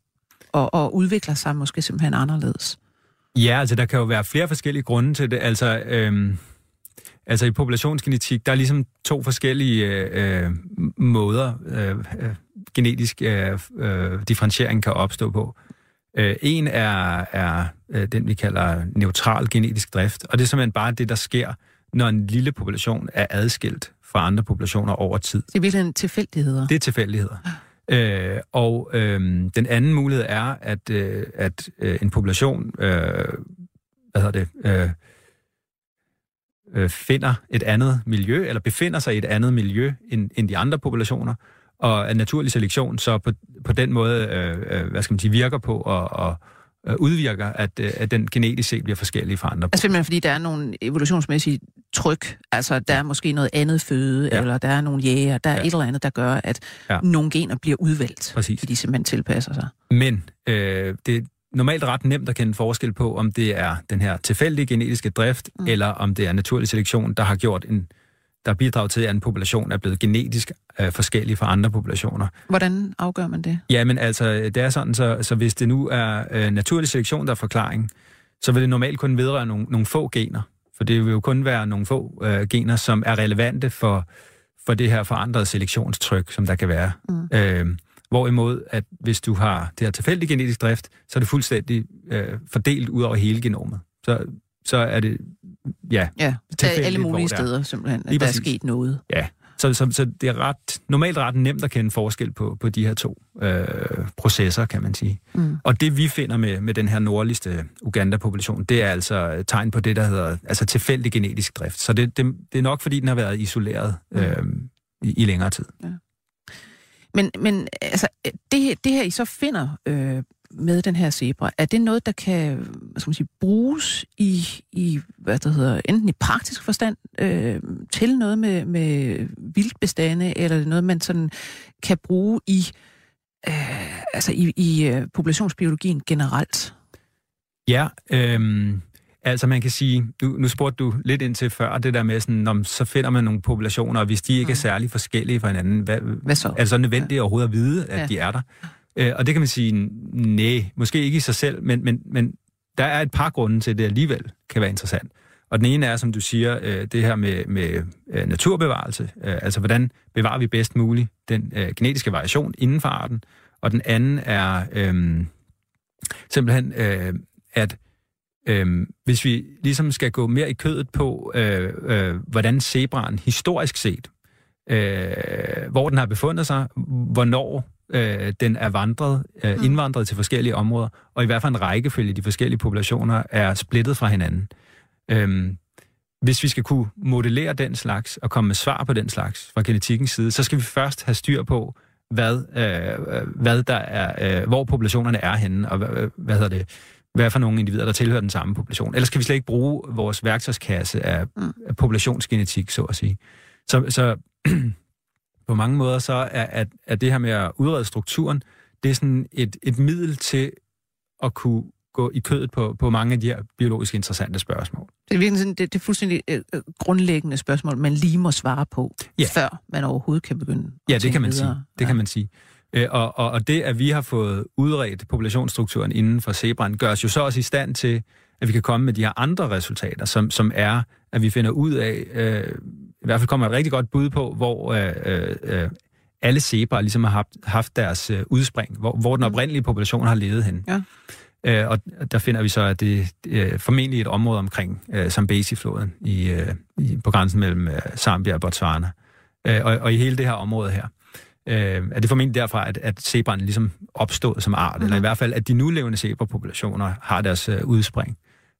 og, og udvikler sig måske simpelthen anderledes. Ja, altså der kan jo være flere forskellige grunde til det. Altså, øhm, altså i populationsgenetik, der er ligesom to forskellige øh, øh måder, øh, øh, genetisk øh, øh, differentiering kan opstå på. Øh, en er, er øh, den, vi kalder neutral genetisk drift, og det er simpelthen bare det, der sker, når en lille population er adskilt fra andre populationer over tid. Det er virkelig tilfældigheder. Det er tilfældigheder. Øh, og øh, den anden mulighed er, at, øh, at øh, en population øh, hvad hedder det, øh, øh, finder et andet miljø, eller befinder sig i et andet miljø end, end de andre populationer, og at naturlig selektion så på, på den måde, øh, øh, hvad skal man sige, virker på og, og udvirker, at, øh, at den genetisk set bliver forskellig fra andre. Altså simpelthen fordi der er nogle evolutionsmæssige tryk, altså der er måske noget andet føde, Ja. eller der er nogle jæger, der er Ja. et eller andet, der gør, at Ja. nogle gener bliver udvalgt, Præcis. fordi de simpelthen tilpasser sig. Men øh, det er normalt ret nemt at kende forskel på, om det er den her tilfældige genetiske drift, mm. eller om det er naturlig selektion, der har gjort en der bidrager til, at en population er blevet genetisk øh, forskellig fra andre populationer. Hvordan afgør man det? Ja, men altså, det er sådan, så, så hvis det nu er øh, naturlig selektion, der er forklaring, så vil det normalt kun vedrøre nogle, nogle få gener. For det vil jo kun være nogle få øh, gener, som er relevante for, for det her forandrede selektionstryk, som der kan være. Mm. Øh, hvorimod, at hvis du har det her tilfældig genetisk drift, så er det fuldstændig øh, fordelt ud over hele genomet. Så, så er det, ja, Ja, er alle mulige er. steder simpelthen, at Lige der er præcis. sket noget. ja. Så, så, så det er ret, normalt ret nemt at kende forskel på, på de her to øh, processer, kan man sige. Mm. Og det vi finder med, med den her nordligste Uganda-population, det er altså tegn på det, der hedder altså tilfældig genetisk drift. Så det, det, det er nok, fordi den har været isoleret mm. øh, i, i længere tid. Ja. Men, men altså, det, det her, I så finder øh, med den her zebra, er det noget, der kan hvad skal man sige, bruges i, i hvad der hedder, enten i praktisk forstand øh, til noget med, med vildbestande, eller er det noget, man sådan kan bruge i, øh, altså i, i uh, populationsbiologien generelt? Ja, øh, altså man kan sige, nu, nu spurgte du lidt ind til før, det der med sådan, om så finder man nogle populationer, og hvis de ikke mm. er særlig forskellige fra hinanden, hvad, hvad så? er det så nødvendigt ja. overhovedet at vide, at ja. de er der? Øh, og det kan man sige, nej, måske ikke i sig selv, men, men, men der er et par grunde til, at det alligevel kan være interessant. Og den ene er, som du siger, øh, det her med, med øh, naturbevarelse. Øh, altså, hvordan bevarer vi bedst muligt den øh, genetiske variation inden for arten? Og den anden er øh, simpelthen, øh, at øh, hvis vi ligesom skal gå mere i kødet på, øh, øh, hvordan zebraen historisk set, øh, hvor den har befundet sig, hvornår øh, den er vandret, øh, mm. indvandret til forskellige områder, og i hvert fald en rækkefølge de forskellige populationer er splittet fra hinanden. Øhm, hvis vi skal kunne modellere den slags og komme med svar på den slags fra genetikkens side, så skal vi først have styr på, hvad, øh, hvad der er, øh, hvor populationerne er henne, og hvad, hvad hedder det, hvad for nogle individer, der tilhører den samme population. Ellers kan vi slet ikke bruge vores værktøjskasse af, mm. af populationsgenetik, så at sige. Så, så på mange måder så er, at, at det her med at udrede strukturen, det er sådan et, et middel til at kunne gå i kødet på, på mange af de her biologisk interessante spørgsmål. Det er virkelig sådan, det, det er fuldstændig øh, øh, grundlæggende spørgsmål, man lige må svare på, ja. før man overhovedet kan begynde Ja, det kan man videre. sige. Det ja. kan man sige. Øh, og, og, og det, at vi har fået udredt populationsstrukturen inden for zebraen, gør os jo så også i stand til, at vi kan komme med de her andre resultater, som, som er, at vi finder ud af, øh, i hvert fald kommer et rigtig godt bud på, hvor øh, øh, øh alle zebraer ligesom har haft, haft deres øh, udspring, hvor, hvor den mm. oprindelige population har levet hen. Ja. Øh, og der finder vi så, at det er formentlig et område omkring øh, Zambezi-floden i, øh, i, på grænsen mellem øh, Zambia og Botswana. Øh, og, og i hele det her område her, øh, er det formentlig derfra, at, at zebraen ligesom opstod som art, mm. eller i hvert fald, at de nulevende zebrapopulationer har deres øh, udspring.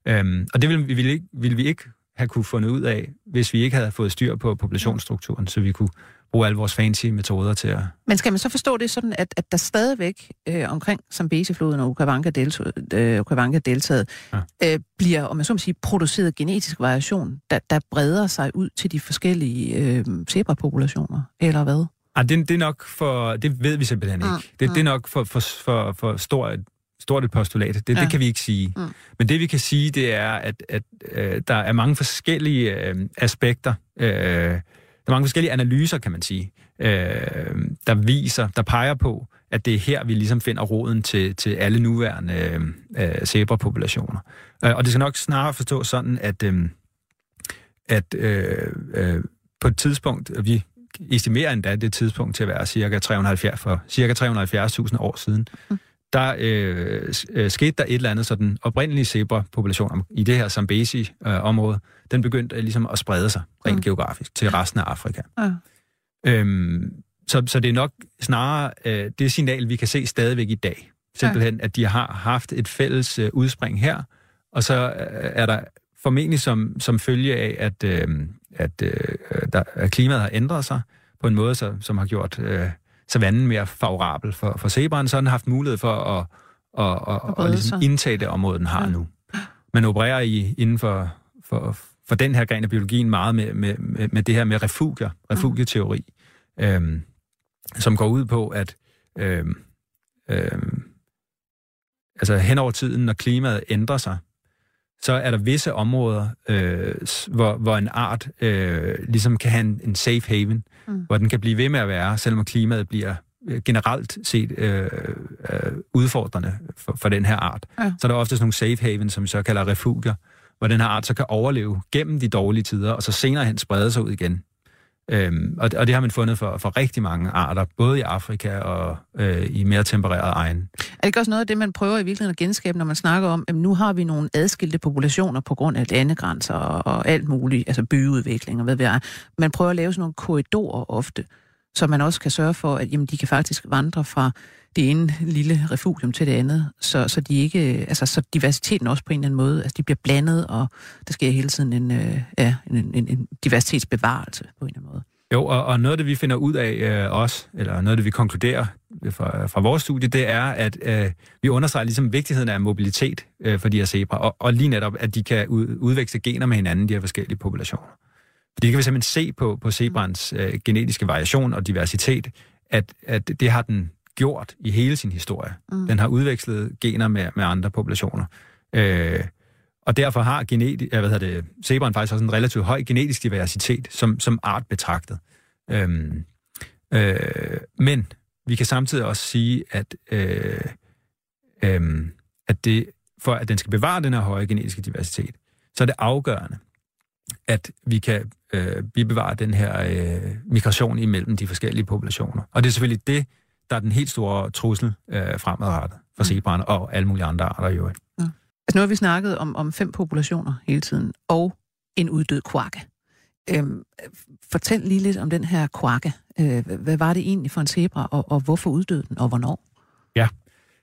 Øh, og det ville vi, ville, ikke, ville vi ikke have kunne fundet ud af, hvis vi ikke havde fået styr på populationsstrukturen, så vi kunne bruge alle vores fancy metoder til at... Men skal man så forstå det sådan, at, at der stadigvæk øh, omkring Zambezi-floden og Okavango øh, ja. øh, bliver, om man så må sige, produceret genetisk variation, der, der breder sig ud til de forskellige øh, zebrapopulationer, eller hvad? Ah, det, det er nok for... Det ved vi simpelthen ikke. Mm. Det, det er nok for, for, for, for stort stort et postulat. Det, ja. det kan vi ikke sige. Mm. Men det vi kan sige, det er, at, at øh, der er mange forskellige øh, aspekter. Øh, der er mange forskellige analyser, kan man sige, øh, der viser, der peger på, at det er her, vi ligesom finder roden til, til alle nuværende øh, zebrapopulationer. Øh, og det skal nok snarere forstå sådan, at, øh, at øh, øh, på et tidspunkt, vi estimerer endda det tidspunkt til at være cirka 370, for cirka 370.000 år siden, mm der øh, øh, skete der et eller andet, så den oprindelige zebra-population i det her Zambezi-område, øh, den begyndte øh, ligesom at sprede sig rent mm. geografisk til resten af Afrika. Ja. Øhm, så, så det er nok snarere øh, det signal, vi kan se stadigvæk i dag. Simpelthen, ja. at de har haft et fælles øh, udspring her, og så øh, er der formentlig som, som følge af, at, øh, at, øh, der, at klimaet har ændret sig på en måde, så, som har gjort... Øh, savannen mere favorabel for, for zebraen, så har den haft mulighed for at, at, at, at, at ligesom indtage det område, den har ja. nu. Man opererer i, inden for, for, for den her gren af biologien meget med, med, med, med det her med refugier, refugieteori, øhm, som går ud på, at øhm, øhm, altså hen over tiden, når klimaet ændrer sig, så er der visse områder, øh, hvor, hvor en art øh, ligesom kan have en, en safe haven, mm. hvor den kan blive ved med at være, selvom klimaet bliver øh, generelt set øh, øh, udfordrende for, for den her art. Ja. Så er der ofte sådan nogle safe haven, som vi så kalder refugier, hvor den her art så kan overleve gennem de dårlige tider, og så senere hen sprede sig ud igen. Øhm, og, og det har man fundet for, for rigtig mange arter, både i Afrika og øh, i mere tempererede egne. Er det ikke også noget af det, man prøver i virkeligheden at genskabe, når man snakker om, at nu har vi nogle adskilte populationer på grund af landegrænser og, og alt muligt, altså byudvikling og hvad ved jeg. Man prøver at lave sådan nogle korridorer ofte, så man også kan sørge for, at jamen, de kan faktisk vandre fra det ene lille refugium til det andet, så, så, de ikke, altså, så diversiteten også på en eller anden måde, altså de bliver blandet, og der sker hele tiden en, øh, ja, en, en, en diversitetsbevarelse på en eller anden måde. Jo, og, og noget af det, vi finder ud af øh, også, eller noget af det, vi konkluderer fra, fra vores studie, det er, at øh, vi understreger ligesom vigtigheden af mobilitet øh, for de her zebra, og, og lige netop, at de kan ud, udveksle gener med hinanden, de her forskellige populationer. Fordi det kan vi simpelthen se på, på zebrans øh, genetiske variation og diversitet, at, at det har den gjort i hele sin historie. Mm. Den har udvekslet gener med, med andre populationer. Øh, og derfor har geneti, hvad hedder det, zebraen faktisk også en relativt høj genetisk diversitet som, som art betragtet. Øhm, øh, men vi kan samtidig også sige, at, øh, øh, at det, for at den skal bevare den her høje genetiske diversitet, så er det afgørende, at vi kan øh, bibevare den her øh, migration imellem de forskellige populationer. Og det er selvfølgelig det, der er den helt store trussel øh, fremadrettet for mm. zebraerne og alle mulige andre arter i øvrigt. Ja. Altså nu har vi snakket om, om fem populationer hele tiden, og en uddød kvarke. Øhm, fortæl lige lidt om den her kvarke. Øh, hvad var det egentlig for en zebra, og, og hvorfor uddøde den, og hvornår? Ja,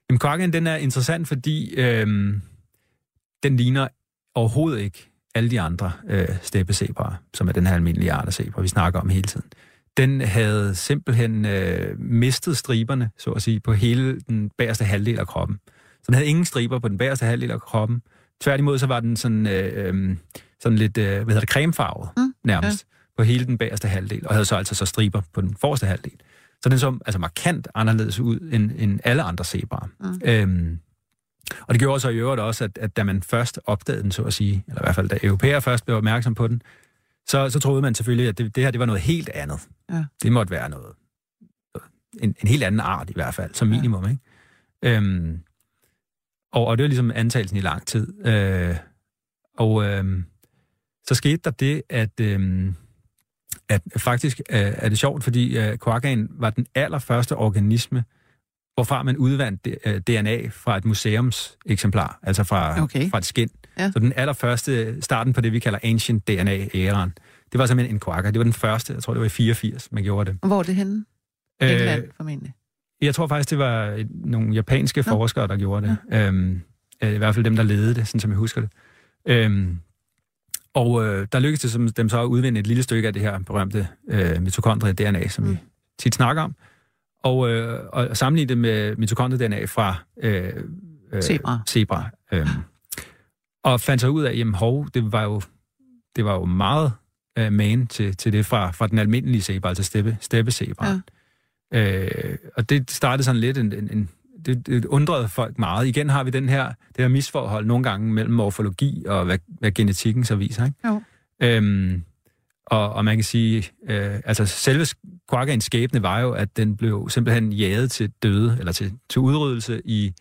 Jamen, kvarken den er interessant, fordi øhm, den ligner overhovedet ikke alle de andre øh, steppezebraer, som er den her almindelige art af zebra, vi snakker om hele tiden den havde simpelthen øh, mistet striberne, så at sige, på hele den bagerste halvdel af kroppen. Så den havde ingen striber på den bagerste halvdel af kroppen. Tværtimod så var den sådan, øh, øhm, sådan lidt, øh, hvad hedder det, cremefarvet mm, nærmest, ja. på hele den bagerste halvdel, og havde så altså så striber på den forreste halvdel. Så den så altså markant anderledes ud end, end alle andre zebraer. Mm. Øhm, og det gjorde så i øvrigt også, at, at da man først opdagede den, så at sige, eller i hvert fald da europæer først blev opmærksom på den, så, så troede man selvfølgelig, at det, det her det var noget helt andet. Ja. Det måtte være noget, en, en helt anden art i hvert fald, som minimum. Ja. Ikke? Øhm, og, og det var ligesom antagelsen i lang tid. Øh, og øh, så skete der det, at, øh, at faktisk øh, er det sjovt, fordi øh, koakaen var den allerførste organisme, hvorfra man udvandt øh, DNA fra et museumseksemplar, altså fra, okay. fra et skin. Ja. Så den allerførste starten på det, vi kalder ancient DNA-æraen, det var simpelthen en quagga. Det var den første, jeg tror, det var i 84, man gjorde det. Hvor er det henne? Øh, England, formentlig. Jeg tror faktisk, det var nogle japanske Nå. forskere, der gjorde det. Ja. Øhm, øh, I hvert fald dem, der ledede det, sådan som jeg husker det. Øhm, og øh, der lykkedes det som, dem så at udvinde et lille stykke af det her berømte øh, mitokondrie-DNA, som mm. vi tit snakker om, og, øh, og sammenligne det med mitokondrie-DNA fra øh, øh, zebra. zebra øh, og fandt så ud af, at hov, det var jo, det var jo meget uh, man til, til det fra, fra den almindelige zebra, altså steppe, steppezebra. Ja. Uh, og det startede sådan lidt en, en, en det, det undrede folk meget. Igen har vi den her, det her misforhold nogle gange mellem morfologi og hvad, hvad genetikken så viser. Ikke? Jo. Øhm, og, og man kan sige, øh, altså selve quaggaens skæbne var jo, at den blev simpelthen jaget til døde, eller til, til udryddelse i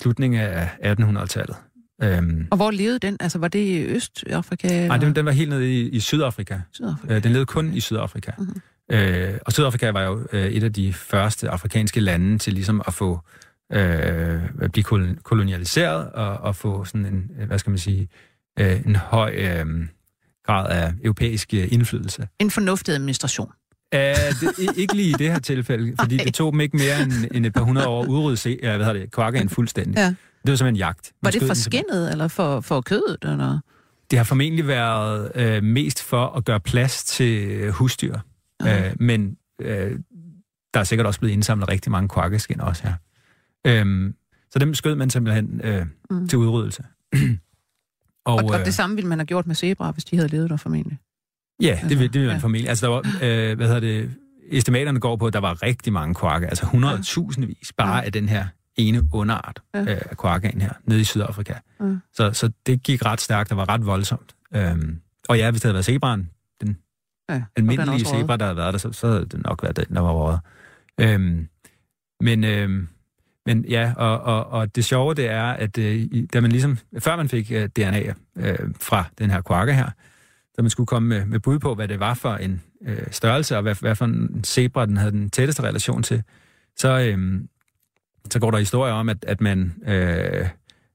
slutningen af 1800-tallet. Øhm, og hvor levede den? Altså, var det i Østafrika? Nej, den, den var helt nede i, i Sydafrika. Sydafrika. Øh, den levede kun i Sydafrika. Mm-hmm. Øh, og Sydafrika var jo øh, et af de første afrikanske lande til ligesom at få øh, at blive kolonialiseret og, og få sådan en, hvad skal man sige, øh, en høj øh, grad af europæisk øh, indflydelse. En fornuftig administration. Uh, det, ikke lige i det her tilfælde, fordi det tog dem ikke mere end, end et par hundrede år at udrydde ja, hvad det, kvarken fuldstændig. Ja. Det var simpelthen jagt. Var det for skinnet, eller for, for kødet? Eller? Det har formentlig været øh, mest for at gøre plads til husdyr. Okay. Øh, men øh, der er sikkert også blevet indsamlet rigtig mange kvakkeskin også her. Øhm, så dem skød man simpelthen øh, mm. til udryddelse. og, og, og det øh, samme ville man have gjort med zebra, hvis de havde levet der formentlig? Ja, det, altså, det ville man ja. formentlig. Altså, der var, øh, hvad hedder det, estimaterne går på, at der var rigtig mange kvakke, altså 100.000 vis bare ja. af den her ene underart ja. øh, af koakaen her, nede i Sydafrika. Ja. Så, så det gik ret stærkt og var ret voldsomt. Øhm, og ja, hvis det havde været zebraen, den ja, almindelige zebra, der havde været der, så, så havde det nok været den, der var rådet. Øhm, men, øhm, men ja, og, og, og det sjove det er, at øh, da man ligesom, før man fik øh, DNA øh, fra den her koaka her, da man skulle komme med, med bud på, hvad det var for en øh, størrelse, og hvad, hvad for en zebra den havde den tætteste relation til, så, øh, så går der historier om, at, at man øh,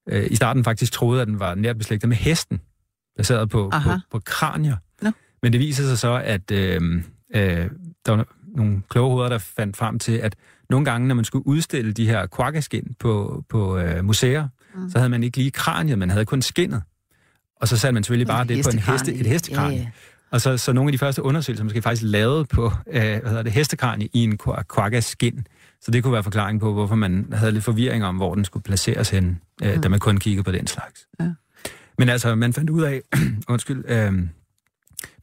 øh, i starten faktisk troede, at den var nært beslægtet med hesten, baseret på, på, på kranier. No. Men det viser sig så, at øh, øh, der var nogle kloge hoveder, der fandt frem til, at nogle gange, når man skulle udstille de her quaggaskin på, på øh, museer, mm. så havde man ikke lige kraniet, man havde kun skinnet. Og så satte man selvfølgelig bare det på en heste, et hestekranie. Ja, ja. Og så, så nogle af de første undersøgelser måske faktisk lavet på øh, hvad hedder det, hestekranie i en quaggaskin. Så det kunne være forklaring på, hvorfor man havde lidt forvirring om, hvor den skulle placeres hen, øh, mm. da man kun kiggede på den slags. Ja. Men altså, man fandt ud af, undskyld, øh,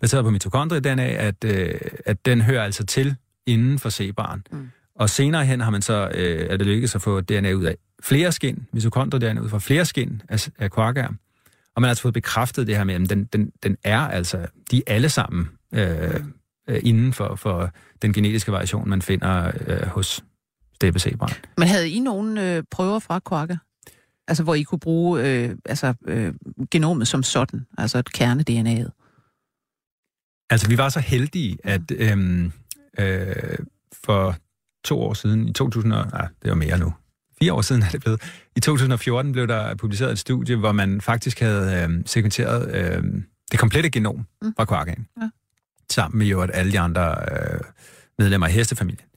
baseret på mitokondrie-DNA, at, øh, at den hører altså til inden for C-barn. Mm. Og senere hen har man så, øh, er det lykkedes at få DNA ud af flere skin, mitokondrie-DNA ud fra flere skin af, af quaggaer. Og man har altså fået bekræftet det her med, at den, den, den er altså, de er alle sammen øh, øh, inden for, for den genetiske variation, man finder øh, hos steppesebrand. Men havde I nogle øh, prøver fra quagga? Altså, hvor I kunne bruge øh, altså, øh, genomet som sådan, altså et kerne-DNA'et? Altså, vi var så heldige, at øh, øh, for to år siden, i 2000, nej, det var mere nu, fire år siden er det blevet, i 2014 blev der publiceret et studie, hvor man faktisk havde øh, sekventeret øh, det komplette genom mm. fra kvarkagen, ja. sammen med jo at alle de andre øh, medlemmer af hestefamilien.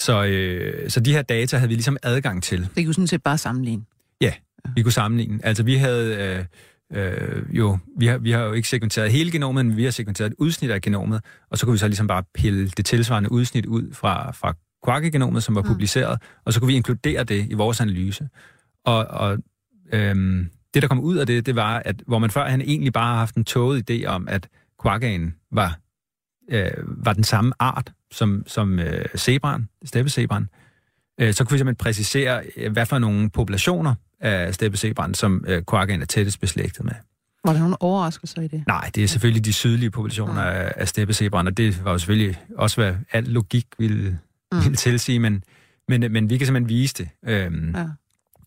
Så, øh, så de her data havde vi ligesom adgang til. Det kunne sådan set bare sammenligne? Ja, vi kunne sammenligne. Altså vi havde... Øh, øh, jo, vi har, vi har jo ikke sekventeret hele genomet, men vi har sekventeret et udsnit af genomet, og så kunne vi så ligesom bare pille det tilsvarende udsnit ud fra, fra Quark-genomet, som var mm. publiceret, og så kunne vi inkludere det i vores analyse. Og, og øhm, det, der kom ud af det, det var, at hvor man før han egentlig bare har haft en tåget idé om, at Quarkagen var, øh, var den samme art som, som øh, zebran, steppezebran, øh, så kunne vi simpelthen præcisere, øh, hvad for nogle populationer af steppezebran, som øh, Quarkagen er tættest beslægtet med. Var der nogle overraskelser i det? Nej, det er selvfølgelig de sydlige populationer ja. af, af steppezebran, og det var jo selvfølgelig også, hvad al logik ville mm. vil tilsige, men, men, men vi kan simpelthen vise det. Øhm, ja.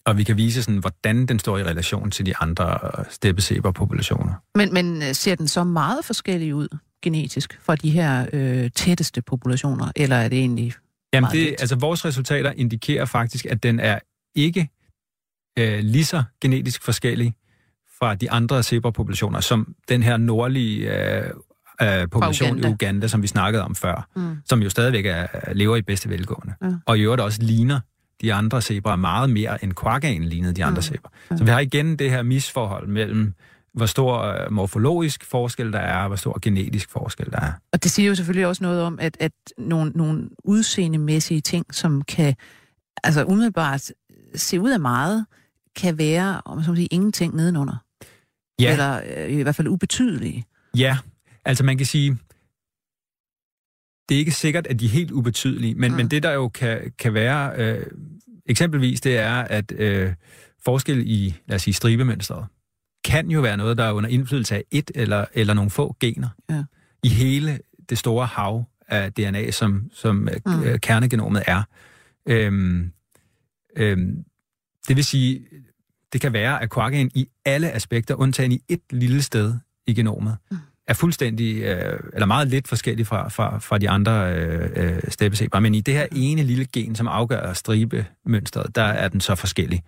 Og vi kan vise, sådan, hvordan den står i relation til de andre steppesæber-populationer. Men, men øh, ser den så meget forskellig ud genetisk fra de her øh, tætteste populationer, eller er det egentlig Jamen det, altså vores resultater indikerer faktisk, at den er ikke øh, lige så genetisk forskellig fra de andre zebrapopulationer, som den her nordlige øh, øh, population Uganda. i Uganda, som vi snakkede om før, mm. som jo stadigvæk er, lever i bedste velgående. Ja. Og i øvrigt også ligner de andre zebraer meget mere, end quaggaen lignede de andre mm. zebraer. Ja. Så vi har igen det her misforhold mellem, hvor stor øh, morfologisk forskel der er, og hvor stor genetisk forskel der er. Og det siger jo selvfølgelig også noget om, at, at nogle, nogle udseendemæssige ting, som kan altså umiddelbart se ud af meget, kan være, om man sige, ingenting nedenunder. Ja. Eller øh, i hvert fald ubetydelige. Ja, Altså man kan sige, det er ikke sikkert, at de er helt ubetydelige, men, mm. men det der jo kan, kan være, øh, eksempelvis det er, at øh, forskel i, lad os sige, stribemønstret, kan jo være noget, der er under indflydelse af et eller, eller nogle få gener ja. i hele det store hav af DNA, som, som mm. øh, kernegenomet er. Øhm, øhm, det vil sige, det kan være, at quaggaen i alle aspekter, undtagen i et lille sted i genomet, mm er fuldstændig, øh, eller meget lidt forskellig fra, fra, fra de andre øh, øh steppeseber. Men i det her ene lille gen, som afgør stribemønstret, der er den så forskellig.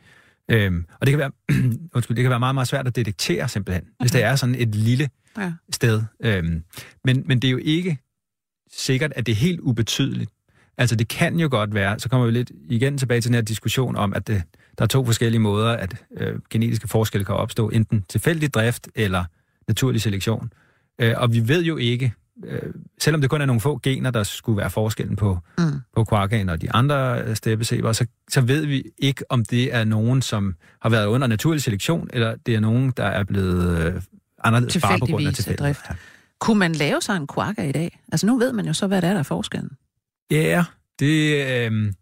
Øhm, og det kan, være, undskyld, det kan være meget, meget svært at detektere simpelthen, okay. hvis det er sådan et lille ja. sted. Øhm, men, men det er jo ikke sikkert, at det er helt ubetydeligt. Altså det kan jo godt være, så kommer vi lidt igen tilbage til den her diskussion om, at det, der er to forskellige måder, at øh, genetiske forskelle kan opstå, enten tilfældig drift eller naturlig selektion. Øh, og vi ved jo ikke, øh, selvom det kun er nogle få gener, der skulle være forskellen på, mm. på kvarkagen og de andre øh, steppesæber, så, så ved vi ikke, om det er nogen, som har været under naturlig selektion, eller det er nogen, der er blevet øh, anderledes bare på grund af tilfældighed. drift. Ja. Kunne man lave sig en kvarka i dag? Altså nu ved man jo så, hvad det er, der er forskellen. Ja, det... Øh,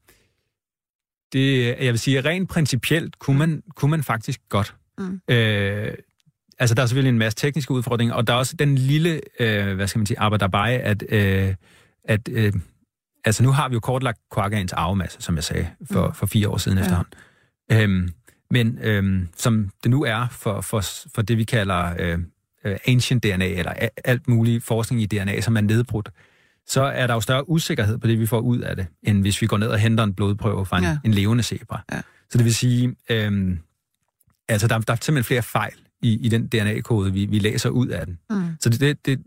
det, jeg vil sige, rent principielt kunne man, kunne man faktisk godt. Mm. Øh, altså der er selvfølgelig en masse tekniske udfordringer, og der er også den lille, øh, hvad skal man sige, arbejderbej, at, øh, at øh, altså nu har vi jo kortlagt Quarkans arvemasse, som jeg sagde, for, mm. for fire år siden ja. efterhånden. Øhm, men øhm, som det nu er for, for, for det, vi kalder øh, øh, ancient DNA, eller alt muligt forskning i DNA, som er nedbrudt, så er der jo større usikkerhed på det, vi får ud af det, end hvis vi går ned og henter en blodprøve fra en, ja. en levende zebra. Ja. Så det vil sige, øh, altså der, der er simpelthen flere fejl i, i den DNA-kode, vi, vi læser ud af den. Mm. Så det, det, det,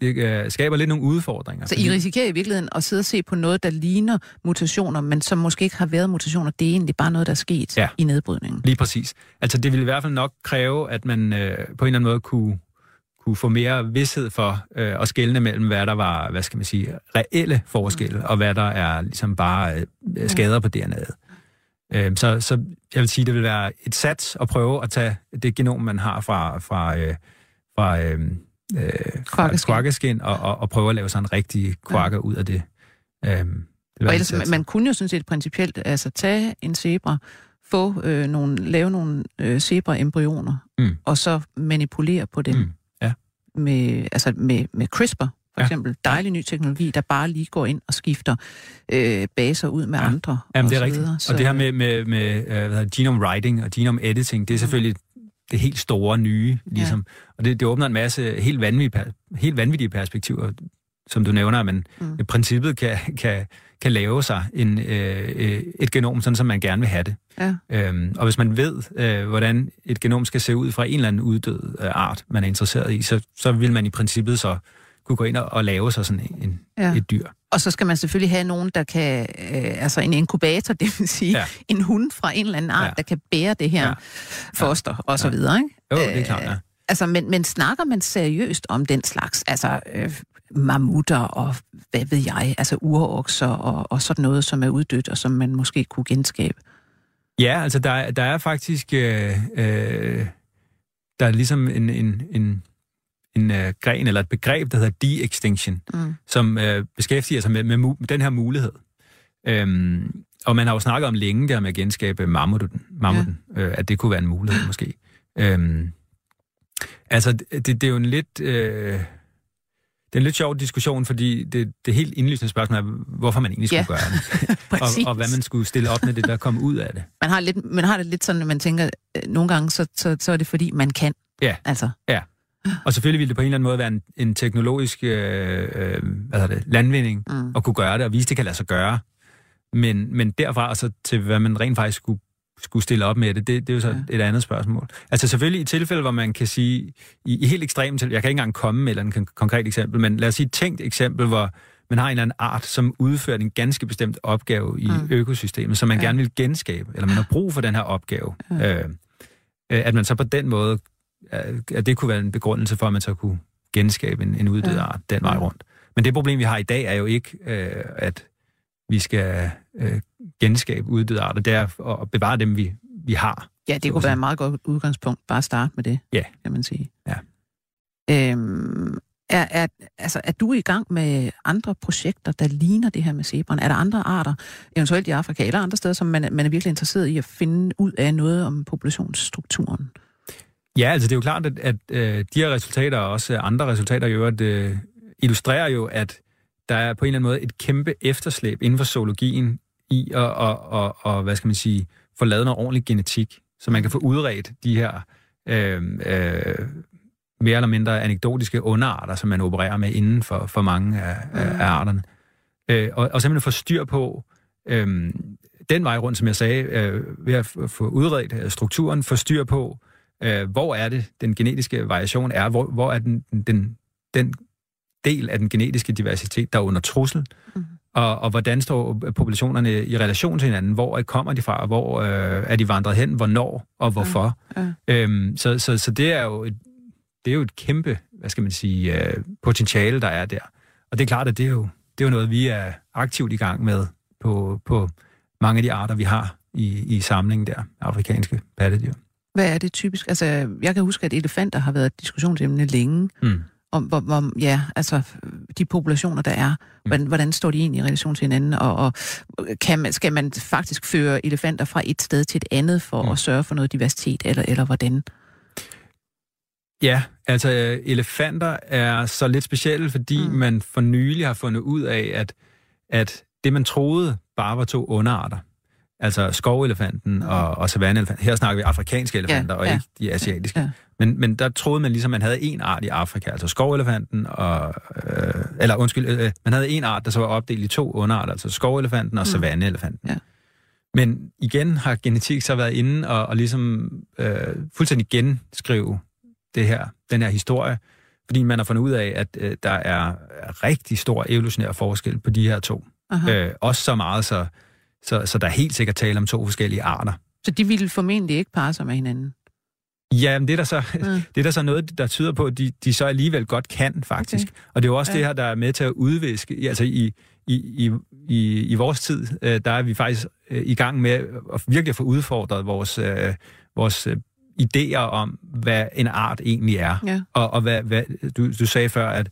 det uh, skaber lidt nogle udfordringer. Så I risikerer i virkeligheden at sidde og se på noget, der ligner mutationer, men som måske ikke har været mutationer. Det er egentlig bare noget, der er sket ja, i nedbrydningen. lige præcis. Altså det vil i hvert fald nok kræve, at man uh, på en eller anden måde kunne, kunne få mere vidshed for uh, at skelne mellem, hvad der var, hvad skal man sige, reelle forskelle, mm. og hvad der er ligesom bare uh, skader på DNA'et. Uh, så, så jeg vil sige, det vil være et sats at prøve at tage det genom, man har fra, fra, uh, fra uh, øh, kvakkeskin og, og, og prøve at lave sådan en rigtig kvakke ja. ud af det. Øhm, det og ellers, man, man kunne jo sådan set principielt altså tage en zebra, få øh, nogle, lave nogle øh, zebra-embryoner, mm. og så manipulere på dem. Mm. Med, altså med, med CRISPR, for ja. eksempel. Dejlig ny teknologi, der bare lige går ind og skifter øh, baser ud med ja. andre. Jamen, det er rigtigt. Så... Og det her med, med, med uh, hvad hedder, genome writing og genome editing, det er mm. selvfølgelig det helt store nye, ligesom. Ja. Og det, det åbner en masse helt vanvittige, helt vanvittige perspektiver, som du nævner, at man mm. i princippet kan, kan, kan lave sig en, øh, øh, et genom, sådan som man gerne vil have det. Ja. Øhm, og hvis man ved, øh, hvordan et genom skal se ud fra en eller anden uddød øh, art, man er interesseret i, så, så vil man i princippet så kunne gå ind og, og lave sig sådan en, ja. et dyr. Og så skal man selvfølgelig have nogen, der kan, øh, altså en inkubator, det vil sige ja. en hund fra en eller anden art, ja. der kan bære det her ja. foster ja. og så videre. Ikke? Jo, det er klart, ja. Øh, altså, men, men snakker man seriøst om den slags, altså øh, mammutter og hvad ved jeg, altså urokser og, og sådan noget, som er uddødt og som man måske kunne genskabe? Ja, altså der, der er faktisk, øh, øh, der er ligesom en, en, en en uh, gren eller et begreb, der hedder de-extinction, mm. som uh, beskæftiger sig med, med, med den her mulighed. Um, og man har jo snakket om længe der med at genskabe mammuten, mammuten ja. uh, at det kunne være en mulighed måske. Um, altså, det, det er jo en lidt... Uh, det er en lidt sjov diskussion, fordi det, det helt indlysende spørgsmål er, hvorfor man egentlig skulle ja. gøre det. og, og hvad man skulle stille op med det, der kom ud af det. Man har, lidt, man har det lidt sådan, at man tænker, nogle gange, så, så, så er det fordi, man kan. Ja, altså. ja. Og selvfølgelig ville det på en eller anden måde være en, en teknologisk øh, øh, hvad det, landvinding mm. at kunne gøre det, og vise, det kan lade sig gøre. Men, men derfra så til, hvad man rent faktisk skulle, skulle stille op med det, det, det er jo så ja. et andet spørgsmål. Altså selvfølgelig i tilfælde, hvor man kan sige, i, i helt ekstremt til, jeg kan ikke engang komme med et konkret eksempel, men lad os sige et tænkt eksempel, hvor man har en eller anden art, som udfører en ganske bestemt opgave i mm. økosystemet, som man ja. gerne vil genskabe, eller man har brug for den her opgave. Ja. Øh, øh at man så på den måde at det kunne være en begrundelse for, at man så kunne genskabe en, en uddød ja. art den vej rundt. Men det problem, vi har i dag, er jo ikke, øh, at vi skal øh, genskabe uddøde arter. Det er at bevare dem, vi, vi har. Ja, det kunne være et meget godt udgangspunkt. Bare starte med det, ja. kan man sige. Ja. Øhm, er, er, altså, er du i gang med andre projekter, der ligner det her med zebraen? Er der andre arter, eventuelt i Afrika eller andre steder, som man, man er virkelig interesseret i at finde ud af noget om populationsstrukturen? Ja, altså det er jo klart, at, at øh, de her resultater og også andre resultater i øvrigt øh, illustrerer jo, at der er på en eller anden måde et kæmpe efterslæb inden for zoologien i at, og, og, og, hvad skal man sige, få lavet noget ordentlig genetik, så man kan få udredt de her øh, øh, mere eller mindre anekdotiske underarter, som man opererer med inden for, for mange af, mm. af arterne. Øh, og, og simpelthen få styr på øh, den vej rundt, som jeg sagde, øh, ved at få udredt øh, strukturen, få styr på, øh, hvor er det, den genetiske variation er, hvor, hvor er den, den, den del af den genetiske diversitet, der er under trussel, mm. og, og hvordan står populationerne i relation til hinanden, hvor kommer de fra, hvor øh, er de vandret hen, hvornår og hvorfor. Ja. Ja. Øhm, så, så, så det er jo et, det er jo et kæmpe, hvad skal man sige, øh, potentiale, der er der. Og det er klart, at det er jo, det er jo noget, vi er aktivt i gang med på, på mange af de arter, vi har i, i samlingen der, afrikanske pattedyr. Hvad er det typisk? Altså, jeg kan huske, at elefanter har været et diskussionsemne længe. Mm. Om, hvor, hvor, ja, altså, de populationer, der er, mm. hvordan, hvordan står de egentlig i relation til hinanden, og, og kan man, skal man faktisk føre elefanter fra et sted til et andet for mm. at sørge for noget diversitet, eller, eller hvordan? Ja, altså elefanter er så lidt specielle, fordi mm. man for nylig har fundet ud af, at, at det man troede bare var to underarter, Altså skovelefanten og, og savanneelefanten. Her snakker vi afrikanske elefanter, Ja, og ja, ikke de asiatiske. ja. Men, men der troede man ligesom, man havde en art i Afrika, altså skovelefanten og... Øh, eller undskyld, øh, man havde en art, der så var opdelt i to underarter, altså skovelefanten og Mm. savanneelefanten. Ja. Men igen har genetik så været inde og, og ligesom øh, fuldstændig genskrive det her, den her historie, fordi man har fundet ud af, at øh, der er rigtig stor evolutionær forskel på de her to. Aha. Øh, også så meget, så, så, så der er helt sikkert tale om to forskellige arter. Så de ville formentlig ikke parre sig med hinanden. Ja, men det er der så, Mm. det er der så noget, der tyder på, at de, de så alligevel godt kan, faktisk. Okay. Og det er jo også Ja. det her, der er med til at udviske, altså i, i, i, i, i vores tid, øh, der er vi faktisk øh, i gang med at virkelig få udfordret vores, øh, vores øh, idéer om, hvad en art egentlig er. Ja. Og, og hvad, hvad, du, du sagde før, at,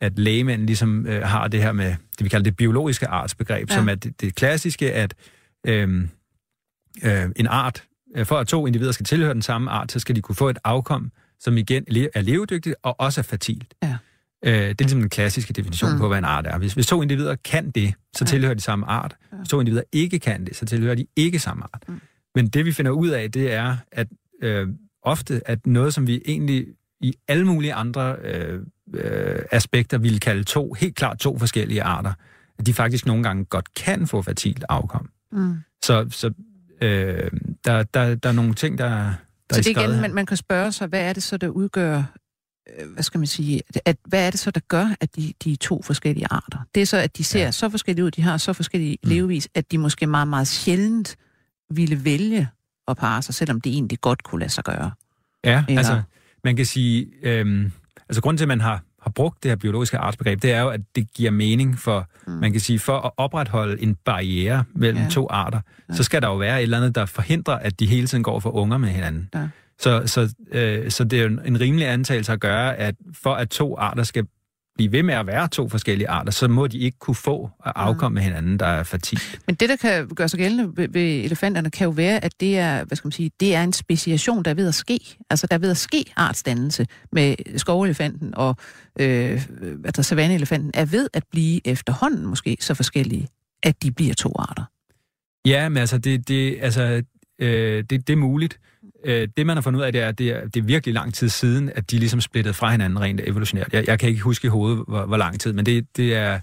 at lægemænd ligesom øh, har det her med, det vi kalder det biologiske artsbegreb, Ja. som er det, det klassiske, at øh, øh, en art, øh, for at to individer skal tilhøre den samme art, så skal de kunne få et afkom, som igen er levedygtigt og også er fertilt. Ja. Øh, det er ligesom den klassiske definition Mm. mm. på, hvad en art er. Hvis, hvis to individer kan det, så Ja. tilhører de samme art. Ja. Hvis to individer ikke kan det, så tilhører de ikke samme art. Mm. Men det vi finder ud af, det er, at øh, ofte, at noget, som vi egentlig i alle mulige andre øh, øh, aspekter ville kalde to, helt klart to forskellige arter, at de faktisk nogle gange godt kan få fertilt afkom. Mm. Så, så øh, der, der, der er nogle ting, der, der Så er det er skrevet igen, man, man kan spørge sig, hvad er det så, der udgør, øh, hvad skal man sige, at, hvad er det så, der gør, at de, de er to forskellige arter? Det er så, at de ser ja. Så forskellige ud, de har så forskellige. Mm. levevis, at de måske meget, meget sjældent ville vælge at parre sig, selvom det egentlig godt kunne lade sig gøre. Ja, Eller- altså, man kan sige, øhm, altså grunden til, at man har, har brugt det her biologiske artsbegreb, det er jo, at det giver mening for, Mm. man kan sige, for at opretholde en barriere mellem Ja. to arter, Ja. så skal der jo være et eller andet, der forhindrer, at de hele tiden går for unger med hinanden. Ja. Så, så, øh, så det er jo en, en rimelig antagelse at gøre, at for at to arter skal blive ved med at være to forskellige arter, så må de ikke kunne få at afkomme med hinanden, der er fertilt. Men det, der kan gøre sig gældende ved, ved elefanterne, kan jo være, at det er, hvad skal man sige, det er en speciation, der er ved at ske. Altså, der er ved at ske artsdannelse med skovelefanten og øh, altså, savanneelefanten, er ved at blive efterhånden måske så forskellige, at de bliver to arter. Ja, men altså, det, det, altså, øh, det, det er muligt. Øh, det, man har fundet ud af, det er, at det er, det er virkelig lang tid siden, at de ligesom splittede fra hinanden rent evolutionært. Jeg, jeg kan ikke huske i hovedet, hvor, hvor lang tid, men det, det er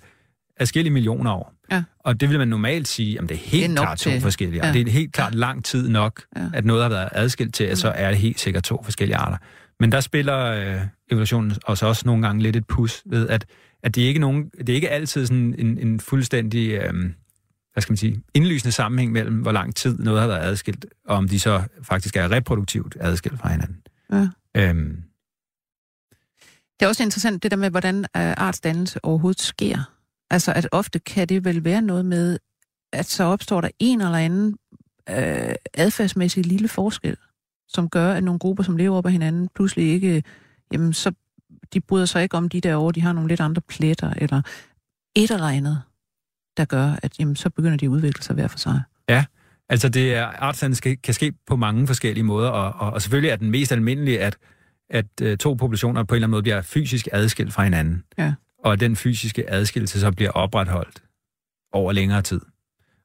adskillige millioner år. Ja. Og det vil man normalt sige, at det er helt Det er klart to til- forskellige ja. arter. Det er helt klart lang tid nok, Ja. ja. at noget har været adskilt til, at så er det helt sikkert to forskellige arter. Men der spiller øh, evolutionen os også nogle gange lidt et pus ved, at, at det, er ikke nogen, det er ikke altid sådan en, en fuldstændig... Øh, hvad skal man sige, indlysende sammenhæng mellem, hvor lang tid noget har været adskilt, og om de så faktisk er reproduktivt adskilt fra hinanden. Ja. Øhm, Det er også interessant det der med, hvordan øh, artsdannelse overhovedet sker. Altså, at ofte kan det vel være noget med, at så opstår der en eller anden øh, adfærdsmæssig lille forskel, som gør, at nogle grupper, som lever op af hinanden, pludselig ikke, jamen, så de bryder sig ikke om de derovre, de har nogle lidt andre pletter, eller et eller andet, der gør, at jamen, så begynder de at udvikle sig hver for sig. altså, det er, artsdannelse kan, kan ske på mange forskellige måder, og, og, og selvfølgelig er den mest almindelige, at, at øh, to populationer på en eller anden måde bliver fysisk adskilt fra hinanden. Ja. Og at den fysiske adskillelse så bliver opretholdt over længere tid.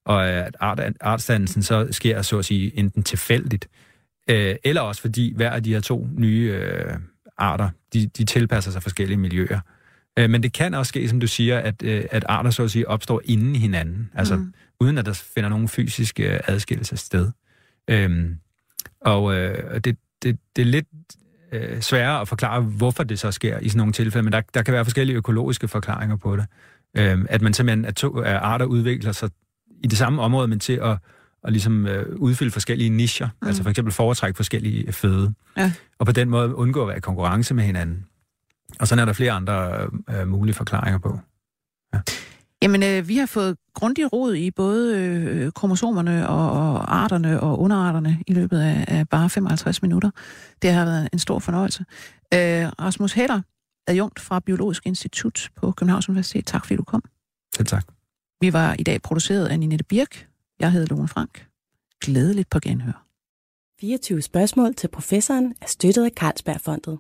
Og at art, artsdannelsen så sker, så at sige, enten tilfældigt, øh, eller også fordi hver af de her to nye øh, arter, de, de tilpasser sig forskellige miljøer. Øh, men det kan også ske, som du siger, at, øh, at arter så at sige opstår inden hinanden, altså Mm. uden at der finder nogen fysisk øh, adskillelse sted. Øhm, og øh, det, det, det er lidt øh, sværere at forklare, hvorfor det så sker i sådan nogle tilfælde, men der, der kan være forskellige økologiske forklaringer på det. Øhm, at man simpelthen, at, to, at arter udvikler sig i det samme område, men til at, at ligesom, øh, udfylde forskellige nischer, mm. altså for eksempel foretrække forskellige føde, Ja. og på den måde undgå at være i konkurrence med hinanden. Og sådan er der flere andre øh, mulige forklaringer på. Jamen, øh, vi har fået grundig rod i både øh, kromosomerne og, og arterne og underarterne i løbet af, af bare 55 minutter. Det har været en stor fornøjelse. Øh, Rasmus Heller, adjunkt fra Biologisk Institut på Københavns Universitet. Tak fordi du kom. Selv tak. Vi var i dag produceret af Ninette Birk. Jeg hedder Lone Frank. Glædeligt på genhør. 24 spørgsmål til professoren er støttet af Carlsbergfondet.